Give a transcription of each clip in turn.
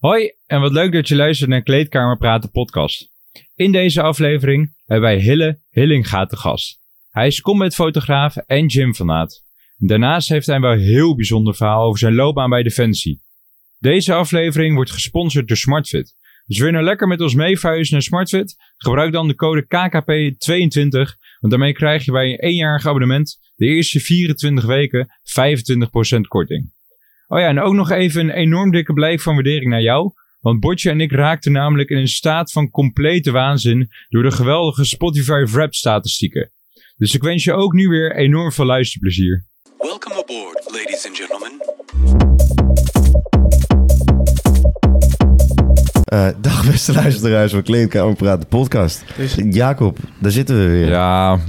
Hoi en wat leuk dat je luistert naar Kleedkamer Praten podcast. In deze aflevering hebben wij Hille Hillinga te gast. Hij is combatfotograaf en gymfanaat. Daarnaast heeft hij een wel heel bijzonder verhaal over zijn loopbaan bij Defensie. Deze aflevering wordt gesponsord door SmartFit. Dus wil je nou lekker met ons meevuizen naar SmartFit? Gebruik dan de code KKP22, want daarmee krijg je bij een eenjarig abonnement de eerste 24 weken 25% korting. Oh ja, en ook nog even een enorm dikke blijk van waardering naar jou. Want Botje en ik raakten namelijk in een staat van complete waanzin door de geweldige Spotify Wrap statistieken. Dus ik wens je ook nu weer enorm veel luisterplezier. Welcome aboard, ladies and gentlemen. Uh, dag beste luisteraars van Kleedkamer Praten podcast. Jacob, daar zitten we weer. Ja,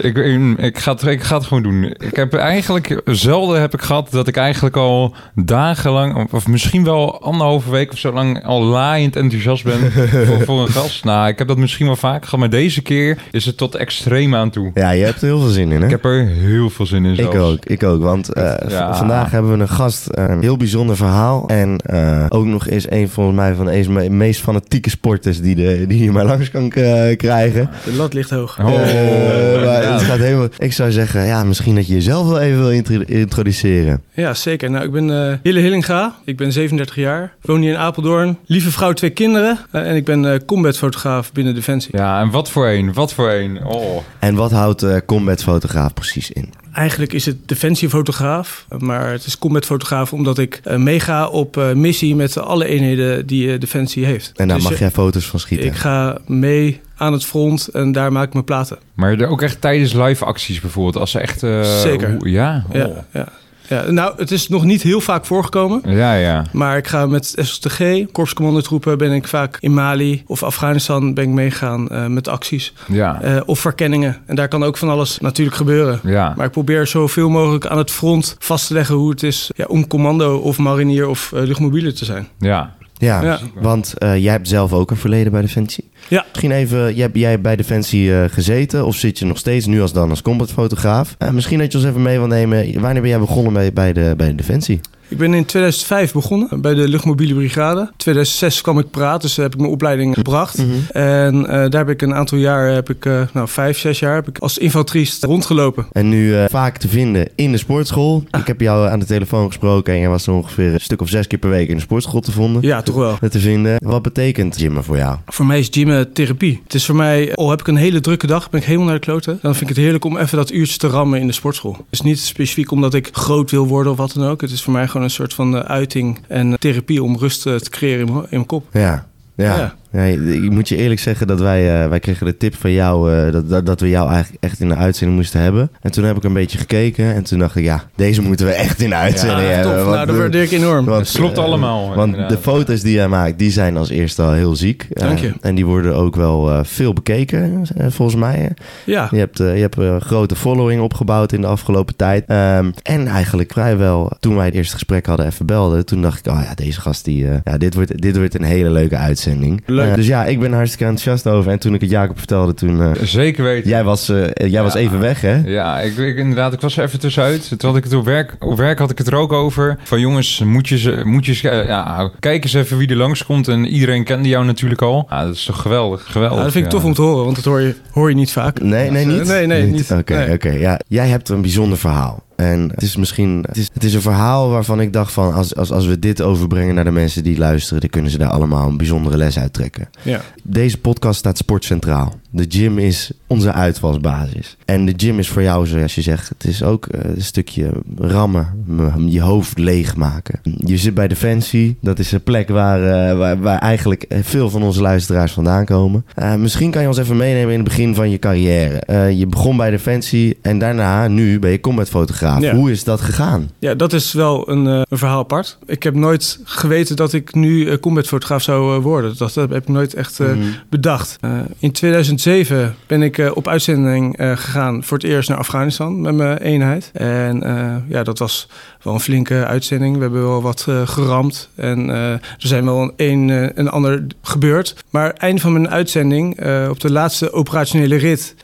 ik, ik, ga het, ik ga het gewoon doen. Ik heb eigenlijk zelden heb ik gehad dat ik eigenlijk al dagenlang, of misschien wel anderhalve week of zo lang, al laaiend enthousiast ben voor, voor, een gast. Nou, ik heb dat misschien wel vaak gehad, maar deze keer is het tot extreem aan toe. Ja, je hebt er heel veel zin in, hè? Ik heb er heel veel zin in. Zelfs. Ik ook, ik ook. Want uh, vandaag hebben we een gast, een heel bijzonder verhaal. En uh, ook nog eens een volgens mij van de meest fanatieke sporters die, de, die je maar langs kan krijgen. De lat ligt hoog. Oh maar het gaat helemaal... Ik zou zeggen, ja, misschien dat je jezelf wel even wil introduceren. Ja, zeker. Nou, ik ben uh, Hille Hillinga. Ik ben 37 jaar. Woon hier in Apeldoorn. Lieve vrouw, twee kinderen. Uh, en ik ben uh, combatfotograaf binnen Defensie. Ja, en wat voor een? Wat voor een? Oh. En wat houdt uh, combatfotograaf precies in? Eigenlijk is het defensiefotograaf, maar het is combatfotograaf omdat ik uh, meega op uh, missie met alle eenheden die uh, Defensie heeft. En daar dus mag jij foto's van schieten? Ik ga mee aan het front en daar maak ik mijn platen. Maar ook echt tijdens live acties bijvoorbeeld, als ze echt... Zeker. Hoe, ja? Oh. ja, ja. Ja, nou, het is nog niet heel vaak voorgekomen. Ja, ja. Maar ik ga met SSTG, korpscommandotroepen, ben ik vaak in Mali of Afghanistan ben ik meegaan uh, met acties. Ja. Uh, of verkenningen. En daar kan ook van alles natuurlijk gebeuren. Ja. Maar ik probeer zoveel mogelijk aan het front vast te leggen hoe het is ja, om commando of marinier of uh, luchtmobiele te zijn. Ja. Ja, ja. want jij hebt zelf ook een verleden bij Defensie. Ja. Misschien even, jij, jij bij Defensie uh, gezeten of zit je nog steeds nu als dan als combatfotograaf? Uh, misschien dat je ons even mee wil nemen. Wanneer ben jij begonnen bij, bij, de, bij de Defensie? Ik ben in 2005 begonnen bij de luchtmobiele brigade. In 2006 kwam ik praten, dus heb ik mijn opleiding gebracht. Mhm. En uh, daar heb ik een aantal jaar, heb ik, uh, nou vijf, zes jaar, heb ik als infanterist rondgelopen. En nu uh, vaak te vinden in de sportschool. Ah. Ik heb jou aan de telefoon gesproken en jij was er ongeveer een stuk of zes keer per week in de sportschool te vinden. Ja, toch wel. Te vinden. Wat betekent gymmen voor jou? Voor mij is gymmen therapie. Het is voor mij, al heb ik een hele drukke dag, ben ik helemaal naar de kloten. Dan vind ik het heerlijk om even dat uurtje te rammen in de sportschool. Het is niet specifiek omdat ik groot wil worden of wat dan ook. Het is voor mij gewoon een soort van uiting en therapie om rust te creëren in mijn kop. Ja, ja. ja. Ja, ik moet je eerlijk zeggen dat wij, uh, wij kregen de tip van jou uh, dat, dat, dat, we jou eigenlijk echt in de uitzending moesten hebben. En toen heb ik een beetje gekeken en toen dacht ik, ja, deze moeten we echt in de uitzending ja, hebben. Tof. nou, dat waardeer ik enorm. Want, het klopt uh, allemaal. Want inderdaad. de foto's die jij maakt, die zijn als eerste al heel ziek. Dank je. en die worden ook wel veel bekeken, volgens mij. Ja. Je hebt, je hebt een grote following opgebouwd in de afgelopen tijd. Um, en eigenlijk vrijwel, toen wij het eerste gesprek hadden even belden, toen dacht ik, oh ja, deze gast, die, ja, dit, wordt, dit wordt een hele leuke uitzending. Leuk. dus ja, ik ben hartstikke enthousiast over. En toen ik het Jacob vertelde, toen... Uh, Zeker weten. Jij was, uh, jij ja. was even weg, hè? Ja, ik, ik, inderdaad. Ik was er even tussenuit. Toen had ik het op werk, op werk had ik het er ook over. Van jongens, moet je, ze, moet je uh, ja, kijk eens even wie er langskomt. En iedereen kende jou natuurlijk al. Ja, dat is toch geweldig, geweldig. Ja, dat vind ik tof om te horen, want dat hoor je, hoor je niet vaak. Nee, nee, niet? Nee, nee, niet. Oké, oké. nee. Okay, ja. Jij hebt een bijzonder verhaal. En het is misschien, het is, het is een verhaal waarvan ik dacht van, als, als, als we dit overbrengen naar de mensen die luisteren, dan kunnen ze daar allemaal een bijzondere les uit trekken. Ja. Deze podcast staat sportcentraal. De gym is onze uitvalsbasis. En de gym is voor jou, zoals je zegt, het is ook een stukje rammen, je hoofd leegmaken. Je zit bij Defensie, dat is een plek waar, uh, waar, waar, eigenlijk veel van onze luisteraars vandaan komen. Uh, misschien kan je ons even meenemen in het begin van je carrière. Uh, je begon bij Defensie en daarna, nu ben je combatfotograaf. Ja. Hoe is dat gegaan? Ja, dat is wel een, een, verhaal apart. Ik heb nooit geweten dat ik nu combatfotograaf zou worden. Dat heb ik nooit echt mm. bedacht. in 2007 ben ik op uitzending gegaan voor het eerst naar Afghanistan met mijn eenheid. En uh, ja, dat was wel een flinke uitzending. We hebben wel wat geramd en er zijn wel een, een en ander gebeurd. Maar einde van mijn uitzending, op de laatste operationele rit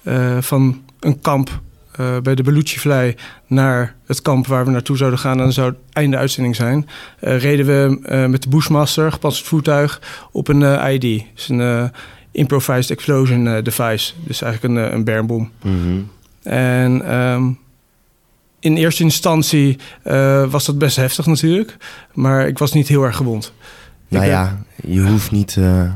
van een kamp eh, bij de Belucci-vlei naar het kamp waar we naartoe zouden gaan. En dan zou het einde uitzending zijn. Eh, reden we eh, met de Bushmaster, gepantserd voertuig, op een eh, ID. Dus een eh, Improvised Explosion eh, Device. Dus eigenlijk een, eh, een bermbom. Mhm. En ehm, in eerste instantie eh, was dat best heftig natuurlijk. Maar ik was niet heel erg gewond. Nou ben- ja, je hoeft niet... eh,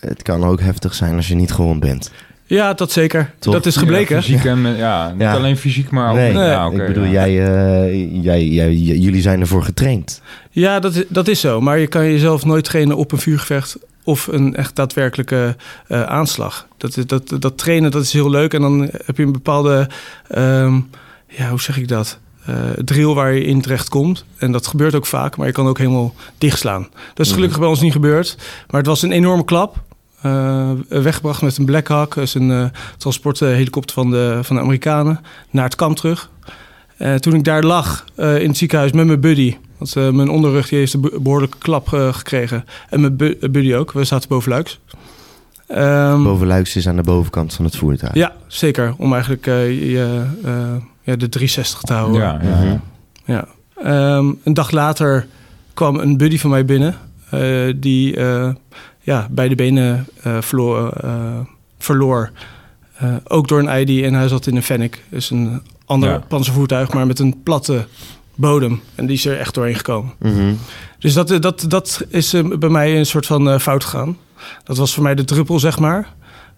het kan ook heftig zijn als je niet gewond bent. Ja, dat zeker. Toch? Dat is gebleken. Ja, fysiek en, ja, niet Ja. alleen fysiek, maar ook... Nee, ja, ik bedoel, ja. jij, eh, jij, jij, jullie zijn ervoor getraind. Ja, dat, is- dat is zo. Maar je kan jezelf nooit trainen op een vuurgevecht of een echt daadwerkelijke eh, aanslag. Dat, dat, dat trainen dat is heel leuk. En dan heb je een bepaalde, ehm, ja, hoe zeg ik dat? Eh drill waar je in terecht komt. En dat gebeurt ook vaak, maar je kan ook helemaal dichtslaan. Dat is gelukkig bij ons niet gebeurd. Maar het was een enorme klap. Eh, weggebracht met een Black Hawk, dat is een transporthelikopter van de, van de Amerikanen, naar het kamp terug. Toen ik daar lag in het ziekenhuis met mijn buddy. Want eh, mijn onderrug die heeft een be- behoorlijke klap eh, gekregen. En mijn bu- buddy ook. We zaten bovenluiks. Ehm, Bovenluiks is aan de bovenkant van het voertuig. ja, zeker. Om eigenlijk eh, je, eh, ja, de 360 te houden. Ja, ja, Mhm. ja. Ja. Ehm, een dag later kwam een buddy van mij binnen. eh, die eh, ja, beide benen eh, verloor. eh, verloor. Eh, ook door een ID en hij zat in een Fennec. Dus een ander Ja. panzervoertuig, maar met een platte bodem. En die is er echt doorheen gekomen. Mhm. Dus dat, dat, dat is eh, bij mij een soort van eh, fout gegaan. Dat was voor mij de druppel, zeg maar.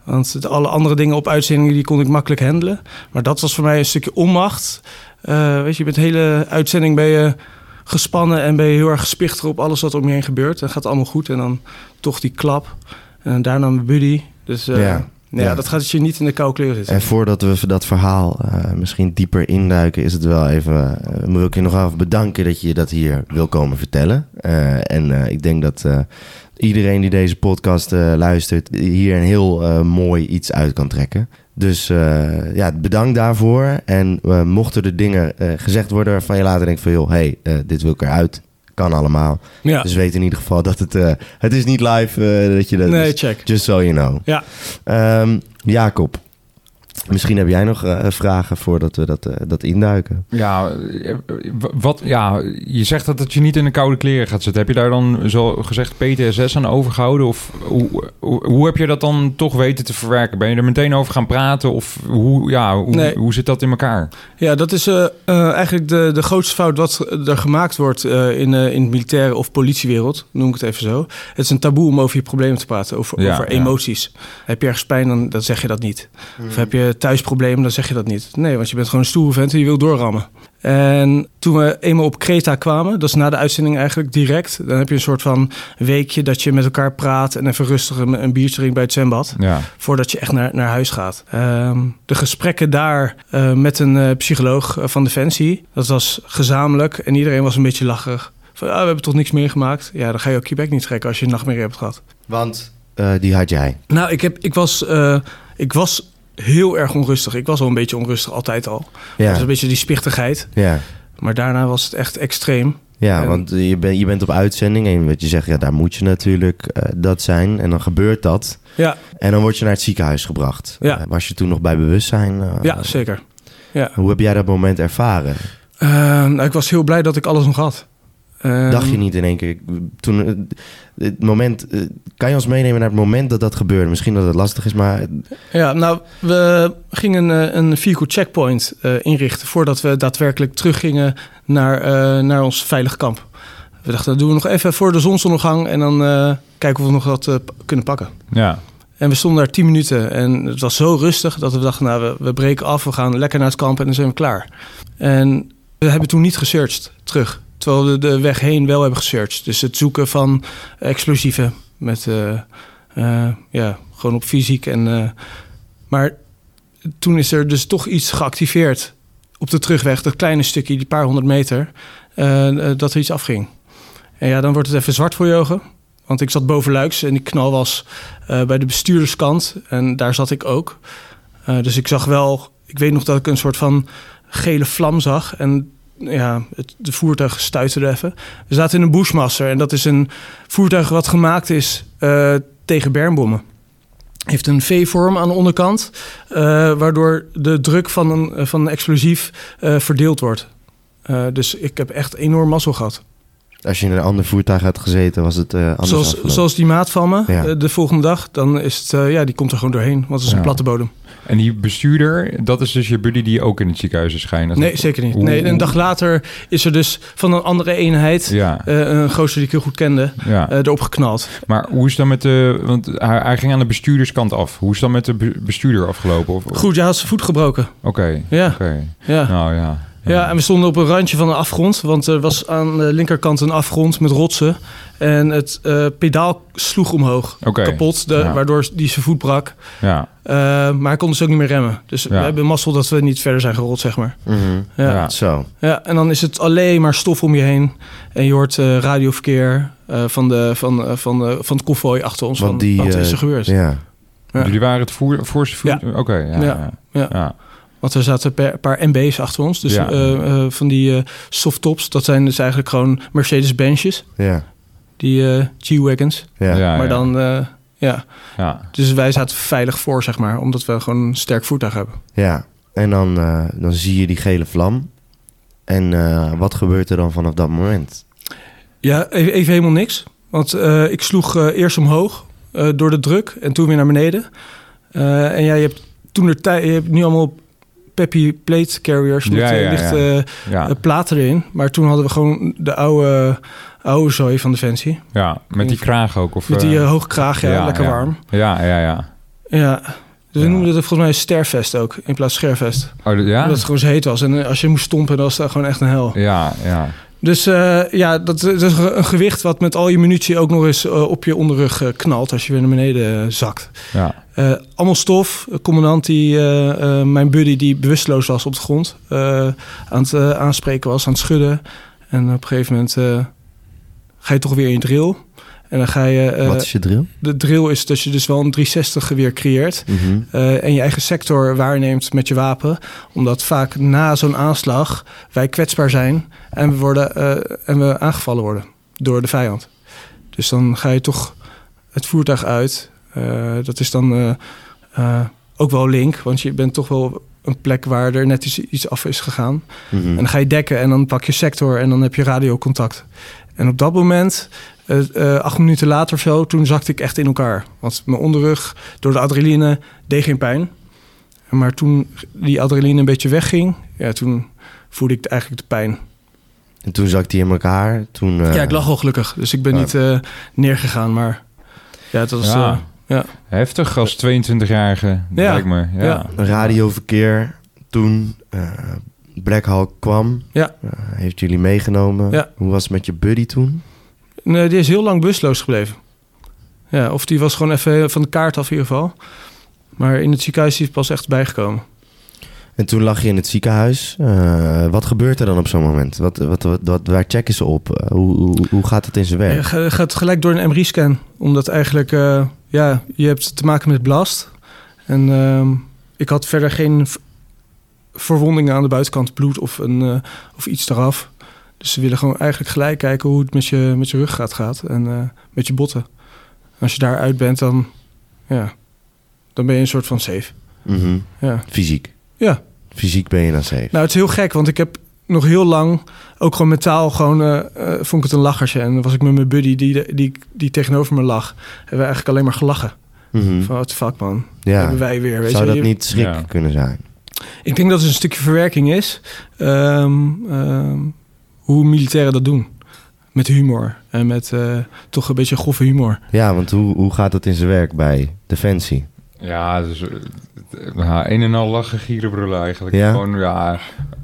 Want alle andere dingen op uitzendingen die kon ik makkelijk handelen. Maar dat was voor mij een stukje onmacht. Eh, weet je, met de hele uitzending ben je gespannen en ben je heel erg gespicht op alles wat om je heen gebeurt. En gaat allemaal goed. En dan toch die klap. En daarna mijn buddy. Dus eh, Ja. Ja. Ja. dat gaat je niet in de koude kleren zitten. En voordat we dat verhaal eh, misschien dieper induiken, is het wel even. eh, wil ik je nog even bedanken dat je dat hier wil komen vertellen. Eh, en ik denk dat iedereen die deze podcast luistert, hier een heel mooi iets uit kan trekken. Dus ja, bedankt daarvoor. En mochten er dingen gezegd worden waarvan je later denkt van joh, hey, dit wil ik eruit. Kan allemaal. ja. Dus weet in ieder geval dat het, eh, het is niet live eh, dat je dat. nee, dus check. just so you know. Ja. Ehm, Jacob, misschien heb jij nog eh, vragen voordat we dat, eh, dat induiken. Ja, eh, wat, ja, je zegt dat het je niet in de koude kleren gaat zitten. Heb je daar dan zo gezegd PTSS aan overgehouden? Of hoe, hoe, hoe heb je dat dan toch weten te verwerken? Ben je er meteen over gaan praten? Of hoe, ja, hoe, Nee. hoe zit dat in elkaar? Ja, dat is eh, eh, eigenlijk de, de grootste fout wat er gemaakt wordt eh, in, eh, in het militaire of politiewereld, noem ik het even zo. Het is een taboe om over je problemen te praten, over, Ja, over ja. emoties. Heb je ergens pijn, dan, dan zeg je dat niet. Of heb je thuis problemen, dan zeg je dat niet. Nee, want je bent gewoon een stoere vent en je wil doorrammen. En toen we eenmaal op Kreta kwamen, dat is na de uitzending eigenlijk direct, dan heb je een soort van weekje dat je met elkaar praat en even rustig een, een biertje drinkt bij het zwembad Ja, voordat je echt naar, naar huis gaat. Ehm, de gesprekken daar eh, met een eh, psycholoog eh, van Defensie, dat was gezamenlijk en iedereen was een beetje lacherig. Van, ah, we hebben toch niks meer gemaakt? Ja, dan ga je ook je bek niet trekken als je een nachtmerrie hebt gehad. Want eh, die had jij. Nou, ik, heb, ik, was, eh, ik was heel erg onrustig. Ik was al een beetje onrustig, altijd al. Ja, Dus een beetje die spichtigheid. ja. Maar daarna was het echt extreem. ja En- want je, bent je bent op uitzending en wat je zegt, ja, daar moet je natuurlijk eh, dat zijn. En dan gebeurt dat. Ja, En dan word je naar het ziekenhuis gebracht. Ja. Eh, was je toen nog bij bewustzijn? eh, ja zeker. Ja. Hoe heb jij dat moment ervaren? Nou, ik was heel blij dat ik alles nog had. Ehm, Dacht je niet in één keer, toen, eh, het moment, eh, kan je ons meenemen naar het moment dat dat gebeurde? Misschien dat het lastig is, maar Ja, nou, we gingen een, een vehicle checkpoint eh, inrichten voordat we daadwerkelijk teruggingen naar, eh, naar ons veilig kamp. We dachten, dat doen we nog even voor de zonsondergang en dan eh, kijken of we nog wat eh, kunnen pakken. ja. En we stonden daar 10 minuten en het was zo rustig dat we dachten, nou, we, we breken af, we gaan lekker naar het kamp en dan zijn we klaar. En we hebben toen niet gesearched terug, terwijl we de weg heen wel hebben gesearched. Dus het zoeken van explosieven met, eh, eh, ja, gewoon op fysiek en... eh, maar toen is er dus toch iets geactiveerd op de terugweg, dat kleine stukje, die paar honderd meter, dat er iets afging. En ja, dan wordt het even zwart voor je ogen. Want ik zat bovenluiks en die knal was bij de bestuurderskant. En daar zat ik ook. Dus ik zag wel, ik weet nog dat ik een soort van gele vlam zag. En ja, het, voertuig stuiterde even. We zaten in een Bushmaster en dat is een voertuig wat gemaakt is eh, tegen bermbommen. heeft een V-vorm aan de onderkant, eh, waardoor de druk van een, van explosief eh, verdeeld wordt. Dus ik heb echt enorm mazzel gehad. Als je in een ander voertuig had gezeten, was het eh anders Zoals, afgelopen. zoals die maat van me Ja. eh, de volgende dag, dan is het, eh, ja, die komt er gewoon doorheen, want het is Ja. een platte bodem. En die bestuurder, dat is dus je buddy die ook in het ziekenhuis is schijnen. Nee, zeker niet. Nee, een dag later is er dus van een andere eenheid, Ja, eh, een gozer die ik heel goed kende, ja. eh, erop geknald. maar hoe is dan met de... Want hij, hij ging aan de bestuurderskant af. Hoe is dan met de be- bestuurder afgelopen? Of, Goed, jij had zijn voet gebroken. Oké, Ja, oké. ja. Nou ja. Ja, en we stonden op een randje van een afgrond. Want er was aan de linkerkant een afgrond met rotsen. En het eh, pedaal sloeg omhoog. Oké. Kapot, de, Ja. waardoor die zijn voet brak. Ja, Eh, maar hij kon dus ook niet meer remmen. Dus we hebben mazzel dat we niet verder zijn gerold, zeg maar. Mhm. Ja. Ja. Ja. Zo. en dan is het alleen maar stof om je heen. En je hoort eh, radioverkeer eh, van, de, van, eh, van, eh, van het konvooi achter ons. Want van, die, wat is er gebeurd? Ja. Ja. jullie waren het voer, voorste voer... Oké, ja, ja. Ja. Want er zaten een paar- MB's achter ons. Dus Ja. eh, eh, van die eh softtops. Dat zijn dus eigenlijk gewoon Mercedes-Benzjes. Ja. Die eh, G-Wagons. Ja. Ja, maar ja. dan, eh, ja. Ja. Dus wij zaten veilig voor, zeg maar. Omdat we gewoon een sterk voertuig hebben. Ja. En dan, eh, dan zie je die gele vlam. En eh, wat gebeurt er dan vanaf dat moment? Ja, even, even helemaal niks. Want eh, ik sloeg eh, eerst omhoog eh, door de druk. En toen weer naar beneden. Eh, en ja, je hebt toen de tijd... Je hebt nu allemaal peppy plate carriers met Ja, eh, ja, lichte Ja. eh, platen erin. Maar toen hadden we gewoon de oude, oude zooi van Defensie. ja, met die kraag ook. Of, Met die eh, eh, hoge kraag, ja, lekker warm. Ja, ja, ja. Ja. Dus we noemden het volgens mij stervest ook, in plaats van schervest. Oh, ja? Omdat het gewoon zo heet was. En als je moest stompen, dan was dat gewoon echt een hel. Ja, ja. Dus eh, ja, dat, dat is een gewicht wat met al je munitie ook nog eens eh, op je onderrug eh, knalt als je weer naar beneden zakt. Ja, allemaal stof. Commandant, die, mijn buddy, die bewusteloos was op de grond, aan het aanspreken was, aan het schudden. En op een gegeven moment ga je toch weer in drill. En dan ga je. eh, wat is je drill? de drill is dat je dus wel een 360 weer creëert. Mhm. eh, en je eigen sector waarneemt met je wapen. Omdat vaak na zo'n aanslag wij kwetsbaar zijn en we, worden, eh, en we aangevallen worden door de vijand. Dus dan ga je toch het voertuig uit. Dat is dan ook wel link, want je bent toch wel een plek waar er net iets, iets af is gegaan. Mhm. En dan ga je dekken en dan pak je sector en dan heb je radiocontact. En op dat moment, eh, eh, acht minuten later of zo, toen zakte ik echt in elkaar. Want mijn onderrug door de adrenaline deed geen pijn. Maar toen die adrenaline een beetje wegging, ja, toen voelde ik eigenlijk de pijn. En toen zakt hij in elkaar. Toen, eh, ja, ik lag al gelukkig, dus ik ben ja. niet eh, neergegaan. Maar ja, dat was... Ja. ja. heftig als 22-jarige, Ja. lijkt me. Ja. Ja. radioverkeer. Toen eh Black Hawk kwam. Ja. eh, heeft jullie meegenomen. Ja. Hoe was het met je buddy toen? Nee, die is heel lang busloos gebleven. Ja, of die was gewoon even van de kaart af in ieder geval. Maar in het ziekenhuis is hij pas echt bijgekomen. En toen lag je in het ziekenhuis. Eh, wat gebeurt er dan op zo'n moment? Wat, wat, wat, wat- waar checken ze op? Eh, hoe, hoe, hoe gaat het in zijn Je werk? ga- gaat gelijk door een MRI-scan. Omdat eigenlijk, ja, je hebt te maken met blast. En ehm, ik had verder geen verwondingen aan de buitenkant, bloed of, een, eh, of iets eraf. Dus ze willen gewoon eigenlijk gelijk kijken hoe het met je, met je ruggraat gaat en eh, met je botten. Als je daaruit bent, dan, ja, dan ben je een soort van safe. Mhm. Ja. Fysiek. Ja. Fysiek ben je dan safe. Nou, het is heel gek, want ik heb nog heel lang, ook gewoon mentaal, gewoon eh, vond ik het een lachertje. En dan was ik met mijn buddy die, die, die tegenover me lag. Hebben we eigenlijk alleen maar gelachen. Mhm. Van, wat fuck man, Ja. hebben wij weer. Weet Zou je? dat niet schrik Ja. kunnen zijn? Ik denk dat het een stukje verwerking is. ehm, ehm, hoe militairen dat doen. Met humor. En met eh, toch een beetje grove humor. Ja, want hoe, hoe gaat dat in zijn werk bij Defensie? Ja, dus eh, ja, een en al lachen, gieren, brullen eigenlijk. Ja? Gewoon, ja,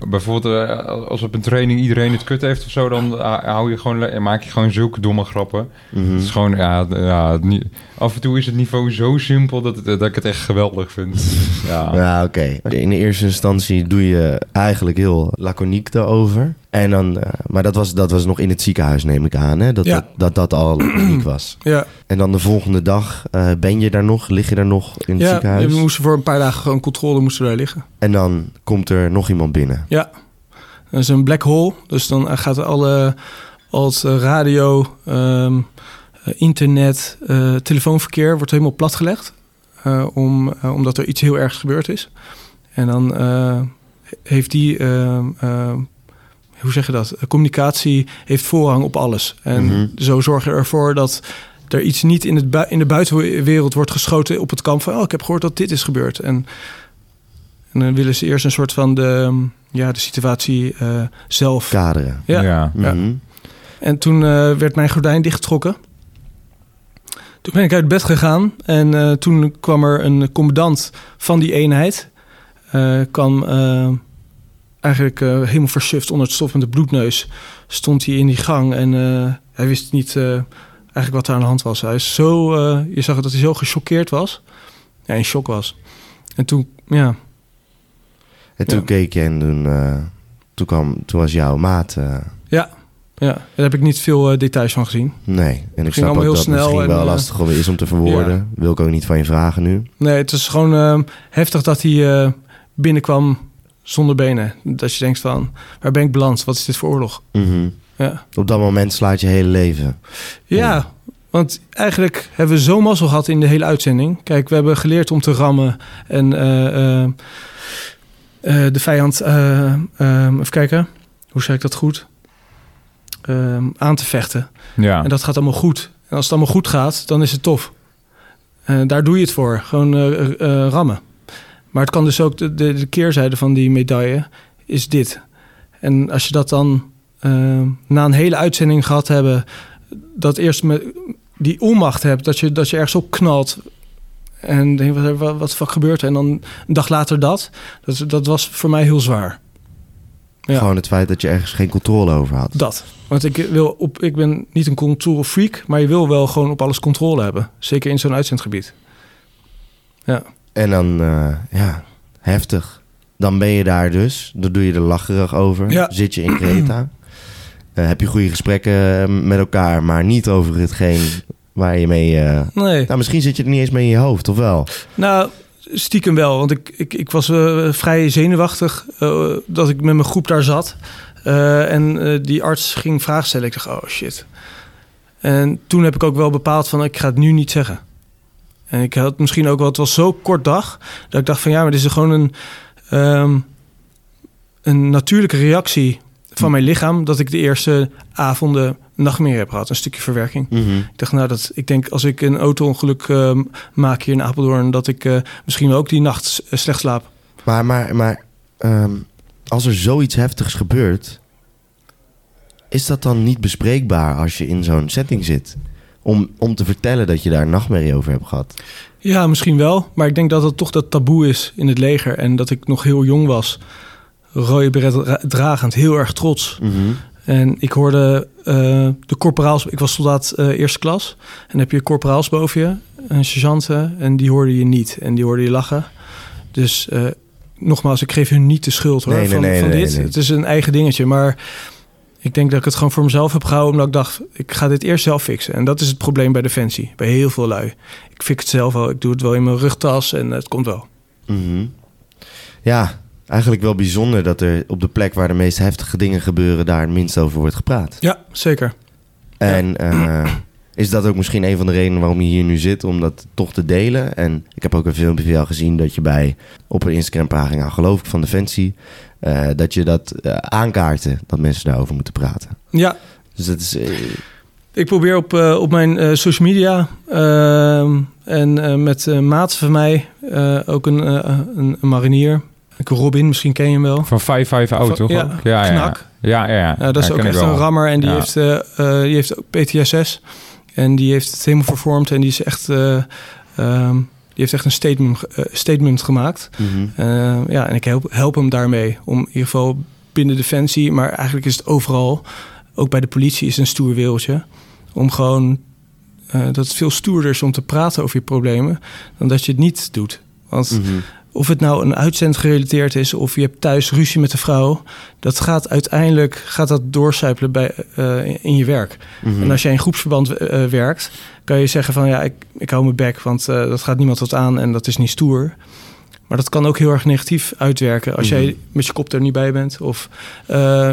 bijvoorbeeld eh, als op een training iedereen het kut heeft of zo, dan eh, hou je gewoon, maak je gewoon zulke domme grappen. Mhm. Het is gewoon, ja, ja het ni- af en toe is het niveau zo simpel dat, het, dat ik het echt geweldig vind. Ja, Ja, oké. In de eerste instantie doe je eigenlijk heel laconiek daarover. En dan, eh, maar dat was, dat was nog in het ziekenhuis, neem ik aan, hè? Dat, Ja. dat, dat dat al laconiek was. Ja, En dan de volgende dag, eh, ben je daar nog? Lig je daar nog in het ja ziekenhuis? we moesten voor een paar dagen gewoon controle moesten daar liggen. En dan komt er nog iemand binnen. Ja, dat is een black hole. Dus dan gaat alle, al het eh, radio, ehm, eh, internet, eh, telefoonverkeer wordt helemaal platgelegd. eh, om, eh, omdat er iets heel ergs gebeurd is. En dan eh, heeft die, eh, eh, hoe zeg je dat? Communicatie heeft voorrang op alles. En Mhm. zo zorg je ervoor dat er iets niet in, het bui- in de buitenwereld wordt geschoten op het kamp van, oh, ik heb gehoord dat dit is gebeurd. En, en dan willen ze eerst een soort van de, ja, de situatie eh, zelf. Kaderen. Ja. ja. Ja. Mhm. En toen eh, werd mijn gordijn dichtgetrokken. Toen ben ik uit bed gegaan en eh, toen kwam er een commandant van die eenheid. eh, kwam eigenlijk eh, helemaal versuft onder het stof met de bloedneus. Stond hij in die gang en eh, hij wist niet eh, eigenlijk wat er aan de hand was. Hij is zo, eh, je zag dat hij zo gechoqueerd was. Ja, in shock was. En toen, ja, En toen Ja. keek je en toen, eh, toen, kwam, toen was jouw maat... eh, ja, ja, daar heb ik niet veel details van gezien. nee, en ik snap ook heel dat het snel misschien en, wel lastig om- is om te verwoorden. Wil ik ook niet van je vragen nu. Nee, het is gewoon heftig dat hij binnenkwam zonder benen. Dat je denkt van, waar ben ik beland? Wat is dit voor oorlog? Mhm. Ja, Op dat moment slaat je hele leven. ja want eigenlijk hebben we zo mazzel gehad in de hele uitzending. Kijk, we hebben geleerd om te rammen en eh, eh, eh, de vijand, eh, eh, even kijken, hoe zeg ik dat goed? Eh, aan te vechten. ja. En dat gaat allemaal goed. En als het allemaal goed gaat, dan is het tof. Eh, daar doe je het voor. Gewoon eh, eh, rammen. Maar het kan dus ook de, de, de keerzijde van die medaille is dit. En als je dat dan eh, na een hele uitzending gehad hebben, dat eerst met die onmacht hebt, dat je, dat je ergens op knalt. En denk, wat, wat, wat gebeurt er? En dan een dag later dat. Dat, dat was voor mij heel zwaar. Ja. Gewoon het feit dat je ergens geen controle over had. Dat. Want ik, wil op, ik ben niet een control freak, maar je wil wel gewoon op alles controle hebben. Zeker in zo'n uitzendgebied. Ja. En dan, eh, ja, heftig. Dan ben je daar dus. Dan doe je er lacherig over. Ja. Zit je in Creta. Eh, heb je goede gesprekken eh, met elkaar, maar niet over hetgeen waar je mee... eh, Nee. Nou, misschien zit je er niet eens mee in je hoofd, of wel? Nou, stiekem wel. Want ik, ik, ik was eh, vrij zenuwachtig dat ik met mijn groep daar zat. En die arts ging vragen stellen. Ik dacht, oh shit. En toen heb ik ook wel bepaald van, ik ga het nu niet zeggen. En ik had misschien ook wel, het was zo kort dag, dat ik dacht van ja, maar dit is gewoon een, ehm, een natuurlijke reactie van mijn lichaam, dat ik de eerste avonden nachtmerrie heb gehad, een stukje verwerking. Ik dacht, nou, dat, ik denk als ik een auto-ongeluk ehm, maak hier in Apeldoorn, dat ik eh, misschien ook die nacht eh, slecht slaap. Maar, maar, maar ehm, als er zoiets heftigs gebeurt, is dat dan niet bespreekbaar als je in zo'n setting zit? Om, om te vertellen dat je daar een nachtmerrie over hebt gehad. Ja, misschien wel, maar ik denk dat het toch dat taboe is in het leger en dat ik nog heel jong was, rode beret dra- dragend, heel erg trots. En ik hoorde eh, de corporaals, ik was soldaat eh, eerste klas, en dan heb je corporaals boven je, en sergeanten, en die hoorde je niet en die hoorde je lachen. Dus eh, nogmaals, ik geef hun niet de schuld hoor, Nee, van, nee, van nee, dit. Het is een eigen dingetje, maar ik denk dat ik het gewoon voor mezelf heb gehouden, omdat ik dacht, ik ga dit eerst zelf fixen. En dat is het probleem bij Defensie, bij heel veel lui. Ik fix het zelf wel, ik doe het wel in mijn rugtas en het komt wel. Mhm. Ja, eigenlijk wel bijzonder dat er op de plek waar de meest heftige dingen gebeuren, daar het minst over wordt gepraat. Ja, zeker. En eh, is dat ook misschien een van de redenen waarom je hier nu zit, om dat toch te delen? En ik heb ook een filmpje van jou gezien dat je bij, op een Instagram-pagina, geloof ik, van Defensie, eh, dat je dat eh, aankaarten, dat mensen daarover moeten praten. Ja, Dus dat is... Ik probeer op, op mijn social media ehm, en met uh, maat van mij, ook een, een, een marinier. Ik Robin, misschien ken je hem wel. Van 5-5 oud, Van- toch? ja, ook? ja, ja. Knak. Ja, ja, ja. Ja, dat is Ja, ook echt een rammer en die, Ja. heeft, eh, eh, die heeft ook PTSS. En die heeft het helemaal vervormd en die is echt, eh, ehm, die heeft echt een statement, statement gemaakt. mhm. Eh, ja, en ik help, help hem daarmee om in ieder geval binnen Defensie, maar eigenlijk is het overal, ook bij de politie, is het een stoer wereldje. Om gewoon, dat het veel stoerder is om te praten over je problemen dan dat je het niet doet. Want Mhm. Of het nou een uitzend gerelateerd is of je hebt thuis ruzie met de vrouw, dat gaat uiteindelijk gaat dat doorcijpelen bij, eh, in je werk. Mhm. En als jij in groepsverband eh, werkt, kan je zeggen van ja, ik, ik hou mijn bek, want eh, dat gaat niemand wat aan en dat is niet stoer. Maar dat kan ook heel erg negatief uitwerken als Mhm. jij met je kop er niet bij bent. Of eh,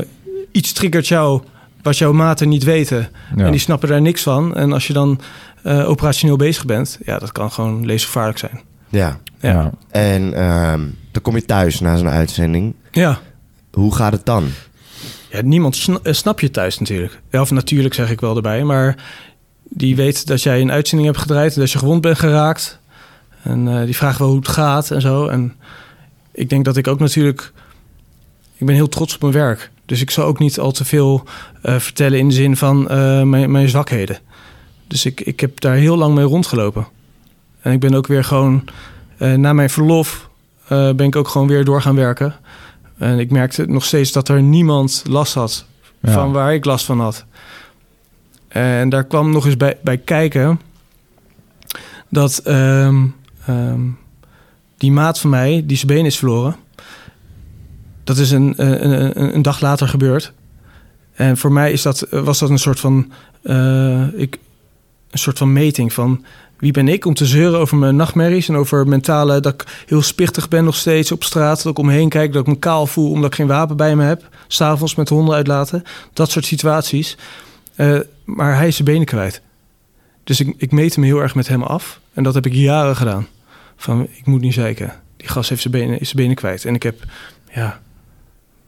iets triggert jou wat jouw maten niet weten. Ja. En die snappen daar niks van. En als je dan eh, operationeel bezig bent, ja, dat kan gewoon levensgevaarlijk zijn. Ja. Ja. En ehm, dan kom je thuis na zo'n uitzending. Ja. Hoe gaat het dan? Ja, niemand sna- eh, snap je thuis natuurlijk. Of natuurlijk zeg ik wel erbij. Maar die weet dat jij een uitzending hebt gedraaid... en dat je gewond bent geraakt. En eh, die vragen wel hoe het gaat en zo. En ik denk dat ik ook natuurlijk... Ik ben heel trots op mijn werk. Dus ik zal ook niet al te veel eh, vertellen... in de zin van mijn, mijn zwakheden. Dus ik, ik heb daar heel lang mee rondgelopen. En ik ben ook weer gewoon... eh, na mijn verlof eh, ben ik ook gewoon weer door gaan werken... En ik merkte nog steeds dat er niemand last had Ja. van waar ik last van had. En daar kwam nog eens bij, bij kijken dat ehm, ehm, die maat van mij, die zijn been is verloren, dat is een, een, een, een dag later gebeurd. En voor mij is dat, was dat een soort van, eh, ik, een soort van meting van wie ben ik om te zeuren over mijn nachtmerries en over mentale, dat ik heel spichtig ben nog steeds op straat, dat ik omheen kijk, dat ik me kaal voel omdat ik geen wapen bij me heb, s'avonds met de honden uitlaten, dat soort situaties. Eh, maar hij is zijn benen kwijt. Dus ik, ik meet hem heel erg met hem af. En dat heb ik jaren gedaan. Van, ik moet niet zeiken. Die gast heeft zijn benen, is zijn benen kwijt. En ik heb, ja,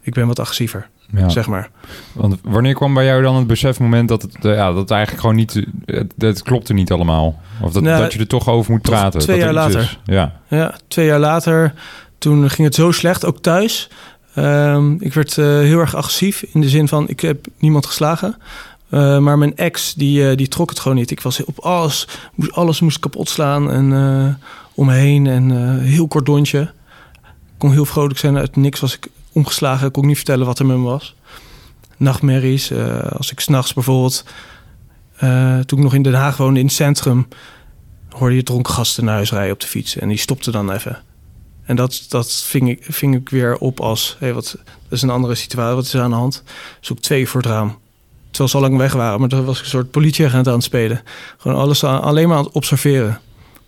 ik ben wat agressiever, Ja. zeg maar. Want wanneer kwam bij jou dan het besefmoment dat het, eh, ja, dat het eigenlijk gewoon niet, het, het klopte niet allemaal? Of dat, Nou, dat je er toch over moet praten? twee dat jaar later. is. Ja. Ja, twee jaar later, toen ging het zo slecht, ook thuis. Ehm, ik werd eh, heel erg agressief in de zin van, ik heb niemand geslagen. Eh, maar mijn ex, die, die trok het gewoon niet. Ik was op alles, moest, alles moest kapot slaan en omheen en heel kort lontje. Ik kon heel vrolijk zijn, uit niks was ik omgeslagen. Ik kon niet vertellen wat er met me was. Nachtmerries, eh, als ik s'nachts bijvoorbeeld... eh, toen ik nog in Den Haag woonde, in het centrum hoorde je dronken gasten naar huis rijden op de fiets. En die stopte dan even. En dat, dat ving, ik, ving ik weer op als... Hé, wat, dat is een andere situatie. Wat is aan de hand? Zoek twee voor het raam. Terwijl ze al lang weg waren. Maar toen was ik een soort politieagent aan het spelen. Gewoon alles alleen maar aan het observeren.